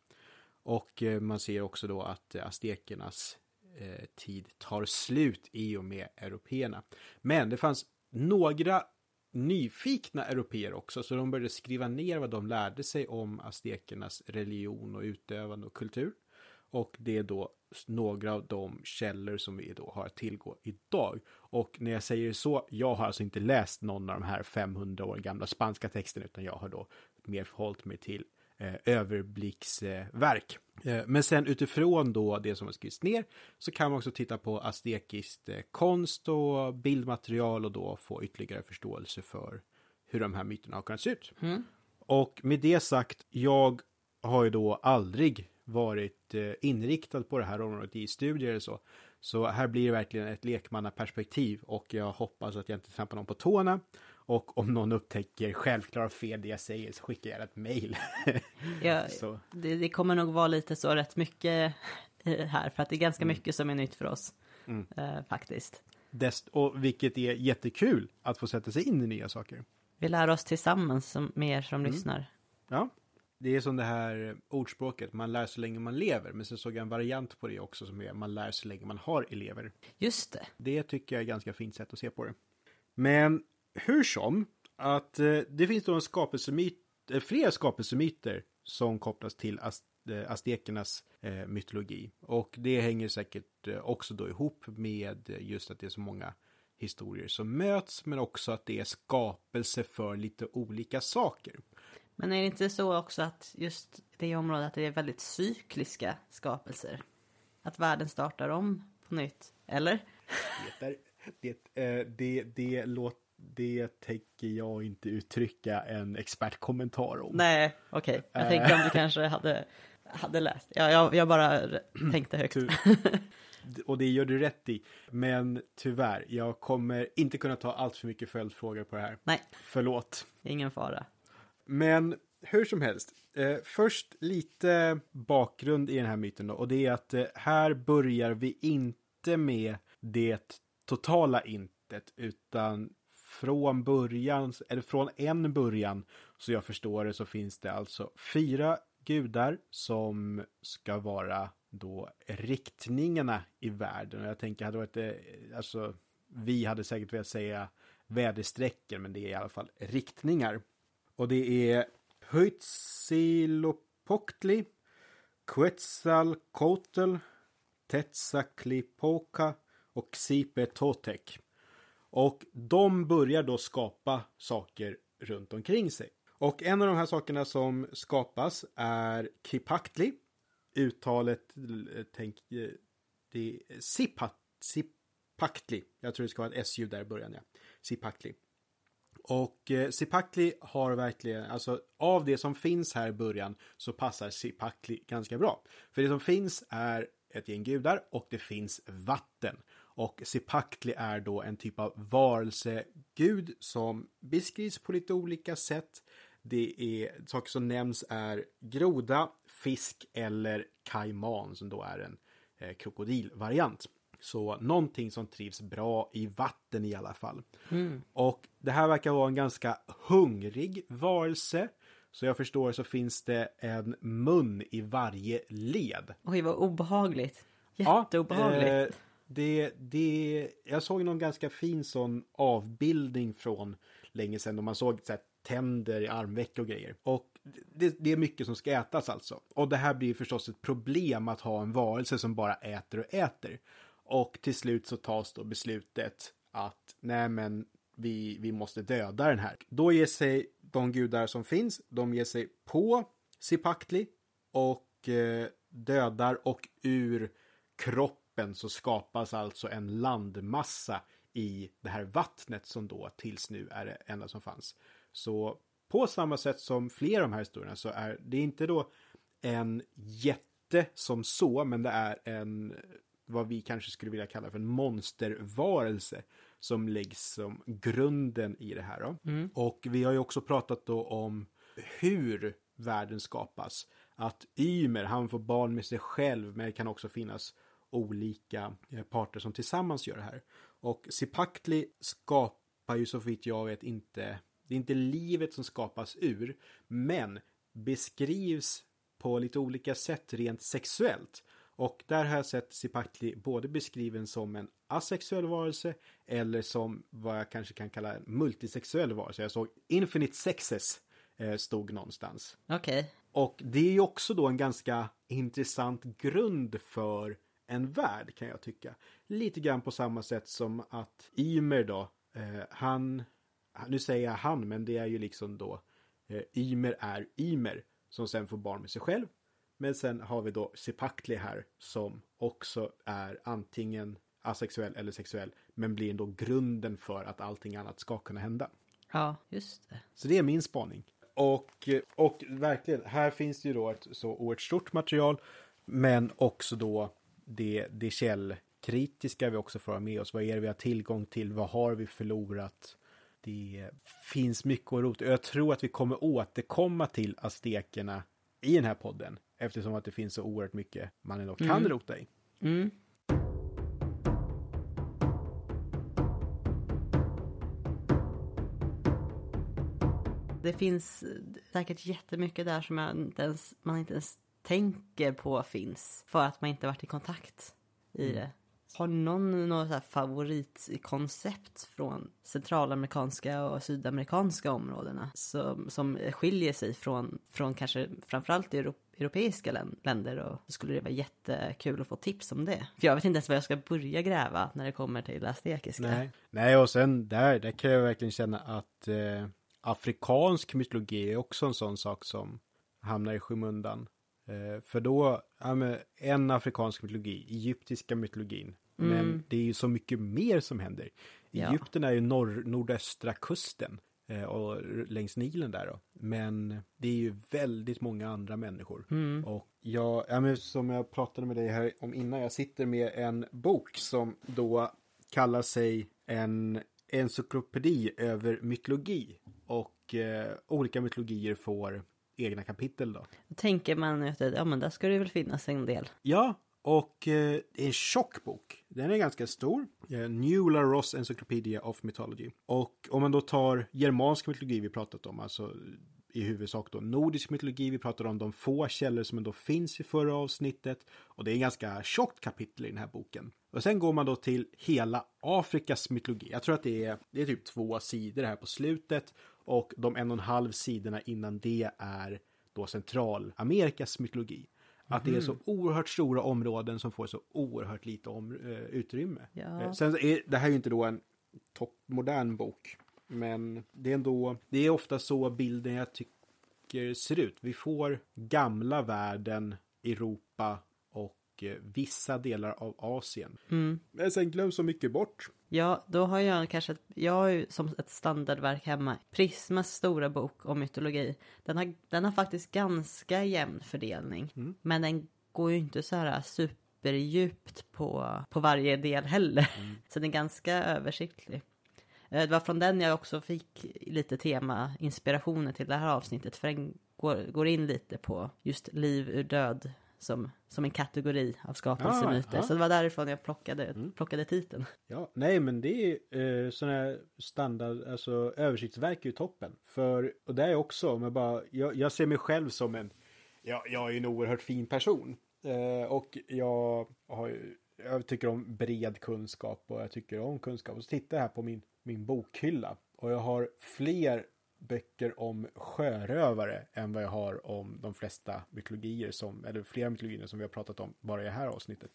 Speaker 1: Och eh, man ser också då att eh, aztekernas eh, tid tar slut i och med européerna. Men det fanns några nyfikna europeer också, så de började skriva ner vad de lärde sig om aztekernas religion och utövande och kultur. Och det är då några av de källor som vi då har att tillgå idag. Och när jag säger så, jag har alltså inte läst någon av de här 500 år gamla spanska texterna, utan jag har då mer förhållit mig till överblicksverk. Eh, men sen utifrån då det som har skrivits ner så kan man också titta på aztekiskt eh, konst och bildmaterial och då få ytterligare förståelse för hur de här myterna har kunnat se ut.
Speaker 2: Mm.
Speaker 1: Och med det sagt, jag har ju då aldrig varit eh, inriktad på det här området i studier eller så. Så här blir det verkligen ett lekmannaperspektiv och jag hoppas att jag inte trampar någon på tårna. Och om någon upptäcker självklara fel det jag säger så skickar jag ett mail.
Speaker 2: Ja, det, det kommer nog vara lite så rätt mycket eh, här, för att det är ganska
Speaker 1: Mm.
Speaker 2: mycket som är nytt för oss. Eh, faktiskt.
Speaker 1: Dest, och vilket är jättekul att få sätta sig in i nya saker.
Speaker 2: Vi lär oss tillsammans som, med er som
Speaker 1: Mm.
Speaker 2: lyssnar.
Speaker 1: Ja, det är som det här ordspråket, man lär så länge man lever. Men sen såg jag en variant på det också som är man lär så länge man har elever.
Speaker 2: Just det.
Speaker 1: Det tycker jag är ganska fint sätt att se på det. Men hur som, att eh, det finns då en skapelsemyt, eh, flera skapelsemyter som kopplas till az, eh, aztekernas eh, mytologi. Och det hänger säkert eh, också då ihop med just att det är så många historier som möts, men också att det är skapelse för lite olika saker.
Speaker 2: Men är det inte så också att just det området att det är väldigt cykliska skapelser? Att världen startar om på nytt? Eller?
Speaker 1: Det, är, det, eh, det, det, låt, det tänker jag inte uttrycka en expertkommentar om.
Speaker 2: Nej, okej. Jag tänkte om du kanske hade, hade läst. Ja, jag, jag bara tänkte högt.
Speaker 1: Och det gör du rätt i. Men tyvärr, jag kommer inte kunna ta allt för mycket följdfrågor på det här.
Speaker 2: Nej,
Speaker 1: Förlåt.
Speaker 2: ingen fara.
Speaker 1: Men hur som helst. Eh, först lite bakgrund i den här myten då. Och det är att eh, här börjar vi inte med det totala intet. Utan från början, eller från en början, så jag förstår det, så finns det alltså fyra gudar som ska vara då riktningarna i världen. Och jag tänker, hade varit, eh, alltså, vi hade säkert velat säga väderstrecken, men det är i alla fall riktningar. Och det är Huitzilopochtli, Quetzalcoatl, Tetzaklipoca och Xipe och de börjar då skapa saker runt omkring sig. Och en av de här sakerna som skapas är Kipaktli. Uttalet, eh, tänk, eh, det är Sipat, Sipaktli. Jag tror det ska vara ett S-ljud där i början, ja. Sipaktli. Och eh, Sipakli har verkligen, alltså av det som finns här i början så passar Sipakli ganska bra. För det som finns är ett gäng gudar och det finns vatten. Och Sipakli är då en typ av varelsegud som beskrivs på lite olika sätt. Det är saker som nämns är groda, fisk eller kaiman som då är en eh, krokodilvariant. Så någonting som trivs bra i vatten i alla fall.
Speaker 2: Mm.
Speaker 1: Och det här verkar vara en ganska hungrig varelse. Så jag förstår så finns det en mun i varje led.
Speaker 2: Oj, vad obehagligt. Jätteobehagligt.
Speaker 1: Ja, eh, det, det, jag såg någon ganska fin sån avbildning från länge sedan då man såg så här, tänder i armveck och grejer. Och det, det, är mycket som ska ätas alltså. Och det här blir förstås ett problem att ha en varelse som bara äter och äter. Och till slut så tas då beslutet att nej men vi, vi måste döda den här. Då ger sig de gudar som finns, de ger sig på Sipaktli och eh, dödar och ur kroppen så skapas alltså en landmassa i det här vattnet som då tills nu är det enda som fanns. Så på samma sätt som flera av de här historierna så är det inte då en jätte som så, men det är en vad vi kanske skulle vilja kalla för en monstervarelse som läggs som grunden i det här.
Speaker 2: Mm.
Speaker 1: Och vi har ju också pratat då om hur världen skapas. Att Ymer, han får barn med sig själv, men det kan också finnas olika eh, parter som tillsammans gör det här. Och Sipaktli skapar ju så vitt jag vet inte, det är inte livet som skapas ur, men beskrivs på lite olika sätt rent sexuellt. Och där har jag sett Sipakli både beskriven som en asexuell varelse eller som vad jag kanske kan kalla en multisexuell varelse. Jag såg Infinite Sexes eh, stod någonstans.
Speaker 2: Okej. Okay.
Speaker 1: Och det är ju också då en ganska intressant grund för en värld kan jag tycka. Lite grann på samma sätt som att Ymer då, eh, han, nu säger jag han, men det är ju liksom då eh, Ymer är Ymer som sen får barn med sig själv men sen har vi då Sipakli här som också är antingen asexuell eller sexuell men blir ändå grunden för att allting annat ska kunna hända.
Speaker 2: Ja, just det.
Speaker 1: Så det är min spaning. Och, och verkligen, här finns det ju då ett så oerhört stort material men också då det, det källkritiska vi också får ha med oss. Vad är det vi har tillgång till? Vad har vi förlorat? Det finns mycket att rota. Jag tror att vi kommer återkomma till aztekerna i den här podden. Eftersom att det finns så oerhört mycket man ändå kan mm. rota i.
Speaker 2: Mm. Det finns säkert jättemycket där som inte ens, man inte ens tänker på finns. För att man inte varit i kontakt i mm. det. Har någon något favoritkoncept från centralamerikanska och sydamerikanska områdena som, som skiljer sig från, från kanske framförallt europeiska länder och så skulle det vara jättekul att få tips om det. För jag vet inte ens var jag ska börja gräva när det kommer till aztekiska.
Speaker 1: Nej. Nej, och sen där, där kan jag verkligen känna att eh, afrikansk mytologi är också en sån sak som hamnar i skymundan. Eh, för då, ja, en afrikansk mytologi, egyptiska mytologin, Mm. Men det är ju så mycket mer som händer. Ja. Egypten är ju norr, nordöstra kusten eh, och längs Nilen där då. Men det är ju väldigt många andra människor.
Speaker 2: Mm.
Speaker 1: Och jag, ja, men som jag pratade med dig här om innan, jag sitter med en bok som då kallar sig en encyklopedi över mytologi. Och eh, olika mytologier får egna kapitel då.
Speaker 2: Då tänker man att ja, men där ska det väl finnas en del.
Speaker 1: Ja, och eh, det är en tjock bok. Den är ganska stor. Eh, New La Ross Encyclopedia of Mythology. Och om man då tar germansk mytologi vi pratat om, alltså i huvudsak då nordisk mytologi. Vi pratar om de få källor som ändå finns i förra avsnittet. Och det är en ganska tjockt kapitel i den här boken. Och sen går man då till hela Afrikas mytologi. Jag tror att det är, det är typ två sidor här på slutet. Och de en och en halv sidorna innan det är då Centralamerikas mytologi. Att det är så oerhört stora områden som får så oerhört lite om, eh, utrymme.
Speaker 2: Ja.
Speaker 1: Eh, sen är det här är ju inte då en toppmodern bok. Men det är ändå, det är ofta så bilden jag tycker ser ut. Vi får gamla världen, Europa och eh, vissa delar av Asien. Men sen glöms så mycket bort.
Speaker 2: Ja, då har jag kanske, ett, jag har ju som ett standardverk hemma, Prismas stora bok om mytologi. Den har, den har faktiskt ganska jämn fördelning, men den går ju inte så här superdjupt på, på varje del heller. Så den är ganska översiktlig. Eh, Det var från den jag också fick lite tema, inspirationer till det här avsnittet, för den går, går in lite på just liv ur död som, som en kategori av skapelsemyter.
Speaker 1: Ah, ah.
Speaker 2: Så det var därifrån jag plockade, plockade titeln.
Speaker 1: Ja, nej men det är eh, sådana här standard, alltså översiktsverk är ju toppen. För, och det är också, jag bara, jag, jag ser mig själv som en, ja, jag är en oerhört fin person. Eh, och jag har ju, jag tycker om bred kunskap och jag tycker om kunskap. Och så tittar jag här på min, min bokhylla och jag har fler böcker om sjörövare än vad jag har om de flesta mytologier som, eller flera mytologier som vi har pratat om bara i det här avsnittet.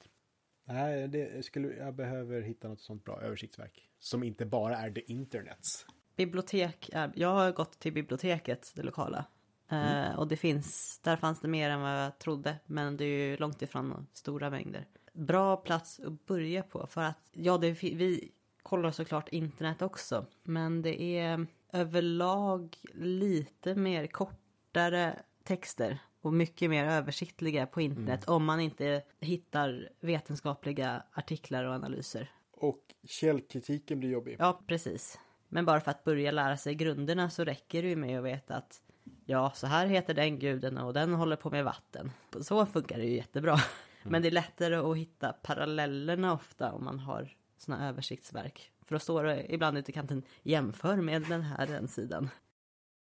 Speaker 1: Nej, det skulle, jag behöver hitta något sånt bra översiktsverk. Som inte bara är the internets.
Speaker 2: Bibliotek, är, jag har gått till biblioteket, det lokala. Eh, och det finns, där fanns det mer än vad jag trodde. Men det är ju långt ifrån stora mängder. Bra plats att börja på för att, ja det, vi kollar såklart internet också. Men det är överlag lite mer kortare texter. Och mycket mer översiktliga på internet om man inte hittar vetenskapliga artiklar och analyser.
Speaker 1: Och källkritiken blir jobbig.
Speaker 2: Ja, precis. Men bara för att börja lära sig grunderna så räcker det ju med att veta att ja, så här heter den guden och den håller på med vatten. Så funkar det ju jättebra. Men det är lättare att hitta parallellerna ofta om man har såna översiktsverk. För då står det ibland ute i kanten jämför med den här den sidan.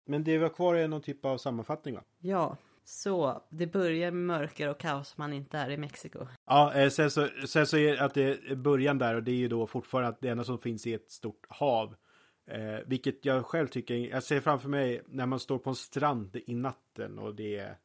Speaker 1: Men det vi har kvar är någon typ av sammanfattning va?
Speaker 2: Ja, så det börjar med mörker och kaos man inte är i Mexiko.
Speaker 1: Ja, eh, sen så, sen så är att det är början där och det är ju då fortfarande att det enda som finns är ett stort hav. Eh, vilket jag själv tycker, jag ser framför mig när man står på en strand i natten och det är,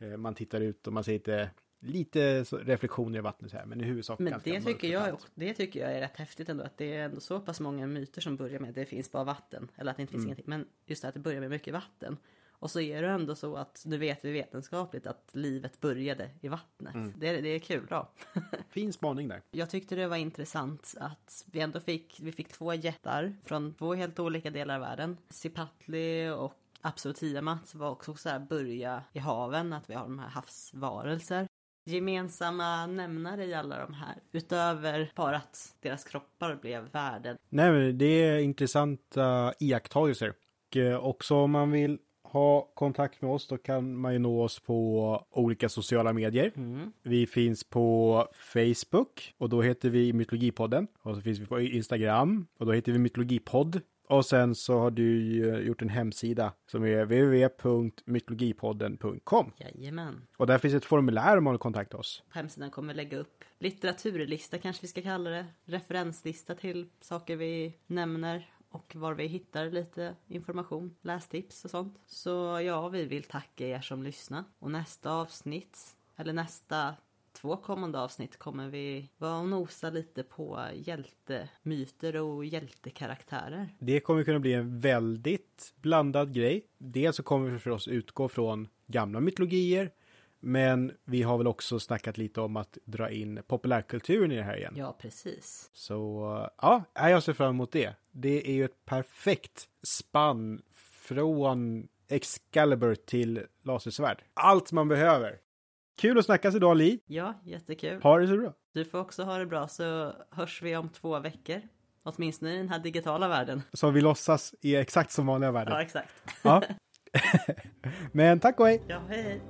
Speaker 1: eh, man tittar ut och man ser lite, lite reflektioner i vattnet här, men i huvudsak
Speaker 2: Men
Speaker 1: ganska
Speaker 2: det tycker, jag, det tycker jag är rätt häftigt ändå. Att det är ändå så pass många myter som börjar med att det finns bara vatten. Eller att det inte finns ingenting. Men just det att det börjar med mycket vatten. Och så är det ändå så att nu vet vi vetenskapligt att livet började i vattnet. Det, det är kul då.
Speaker 1: Fin spaning där.
Speaker 2: Jag tyckte det var intressant att vi ändå fick, vi fick två jättar från två helt olika delar av världen. Sipatli och Apsu Tiamat var också så här börja i haven, att vi har de här havsvarelser. Gemensamma nämnare i alla de här, utöver bara att deras kroppar blev värden.
Speaker 1: Nej, men det är intressanta iakttagelser. Och eh, också om man vill ha kontakt med oss då kan man ju nå oss på olika sociala medier. Vi finns på Facebook och då heter vi Mytologipodden. Och så finns vi på Instagram och då heter vi Mytologipodd. Och sen så har du gjort en hemsida som är www.mytologipodden.com.
Speaker 2: Jajamän.
Speaker 1: Och där finns ett formulär om man vill kontakta oss.
Speaker 2: På hemsidan kommer vi lägga upp litteraturlista kanske vi ska kalla det. Referenslista till saker vi nämner och var vi hittar lite information, lästips och sånt. Så ja, vi vill tacka er som lyssnar. Och nästa avsnitt, eller nästa två kommande avsnitt kommer vi vara och nosa lite på hjältemyter och hjältekaraktärer.
Speaker 1: Det kommer kunna bli en väldigt blandad grej. Dels så kommer vi förstås utgå från gamla mytologier. Men vi har väl också snackat lite om att dra in populärkulturen i det här igen.
Speaker 2: Ja, precis.
Speaker 1: Så ja, jag ser fram emot det. Det är ju ett perfekt spann från Excalibur till lasersvärd. Allt man behöver. Kul att snackas idag Li.
Speaker 2: Ja, jättekul.
Speaker 1: Ha det så bra.
Speaker 2: Du får också ha det bra så hörs vi om två veckor. Åtminstone i den här digitala världen.
Speaker 1: Så vi låtsas i exakt som vanliga
Speaker 2: Ja,
Speaker 1: världen.
Speaker 2: exakt.
Speaker 1: Ja. Men tack och hej.
Speaker 2: Ja, hej.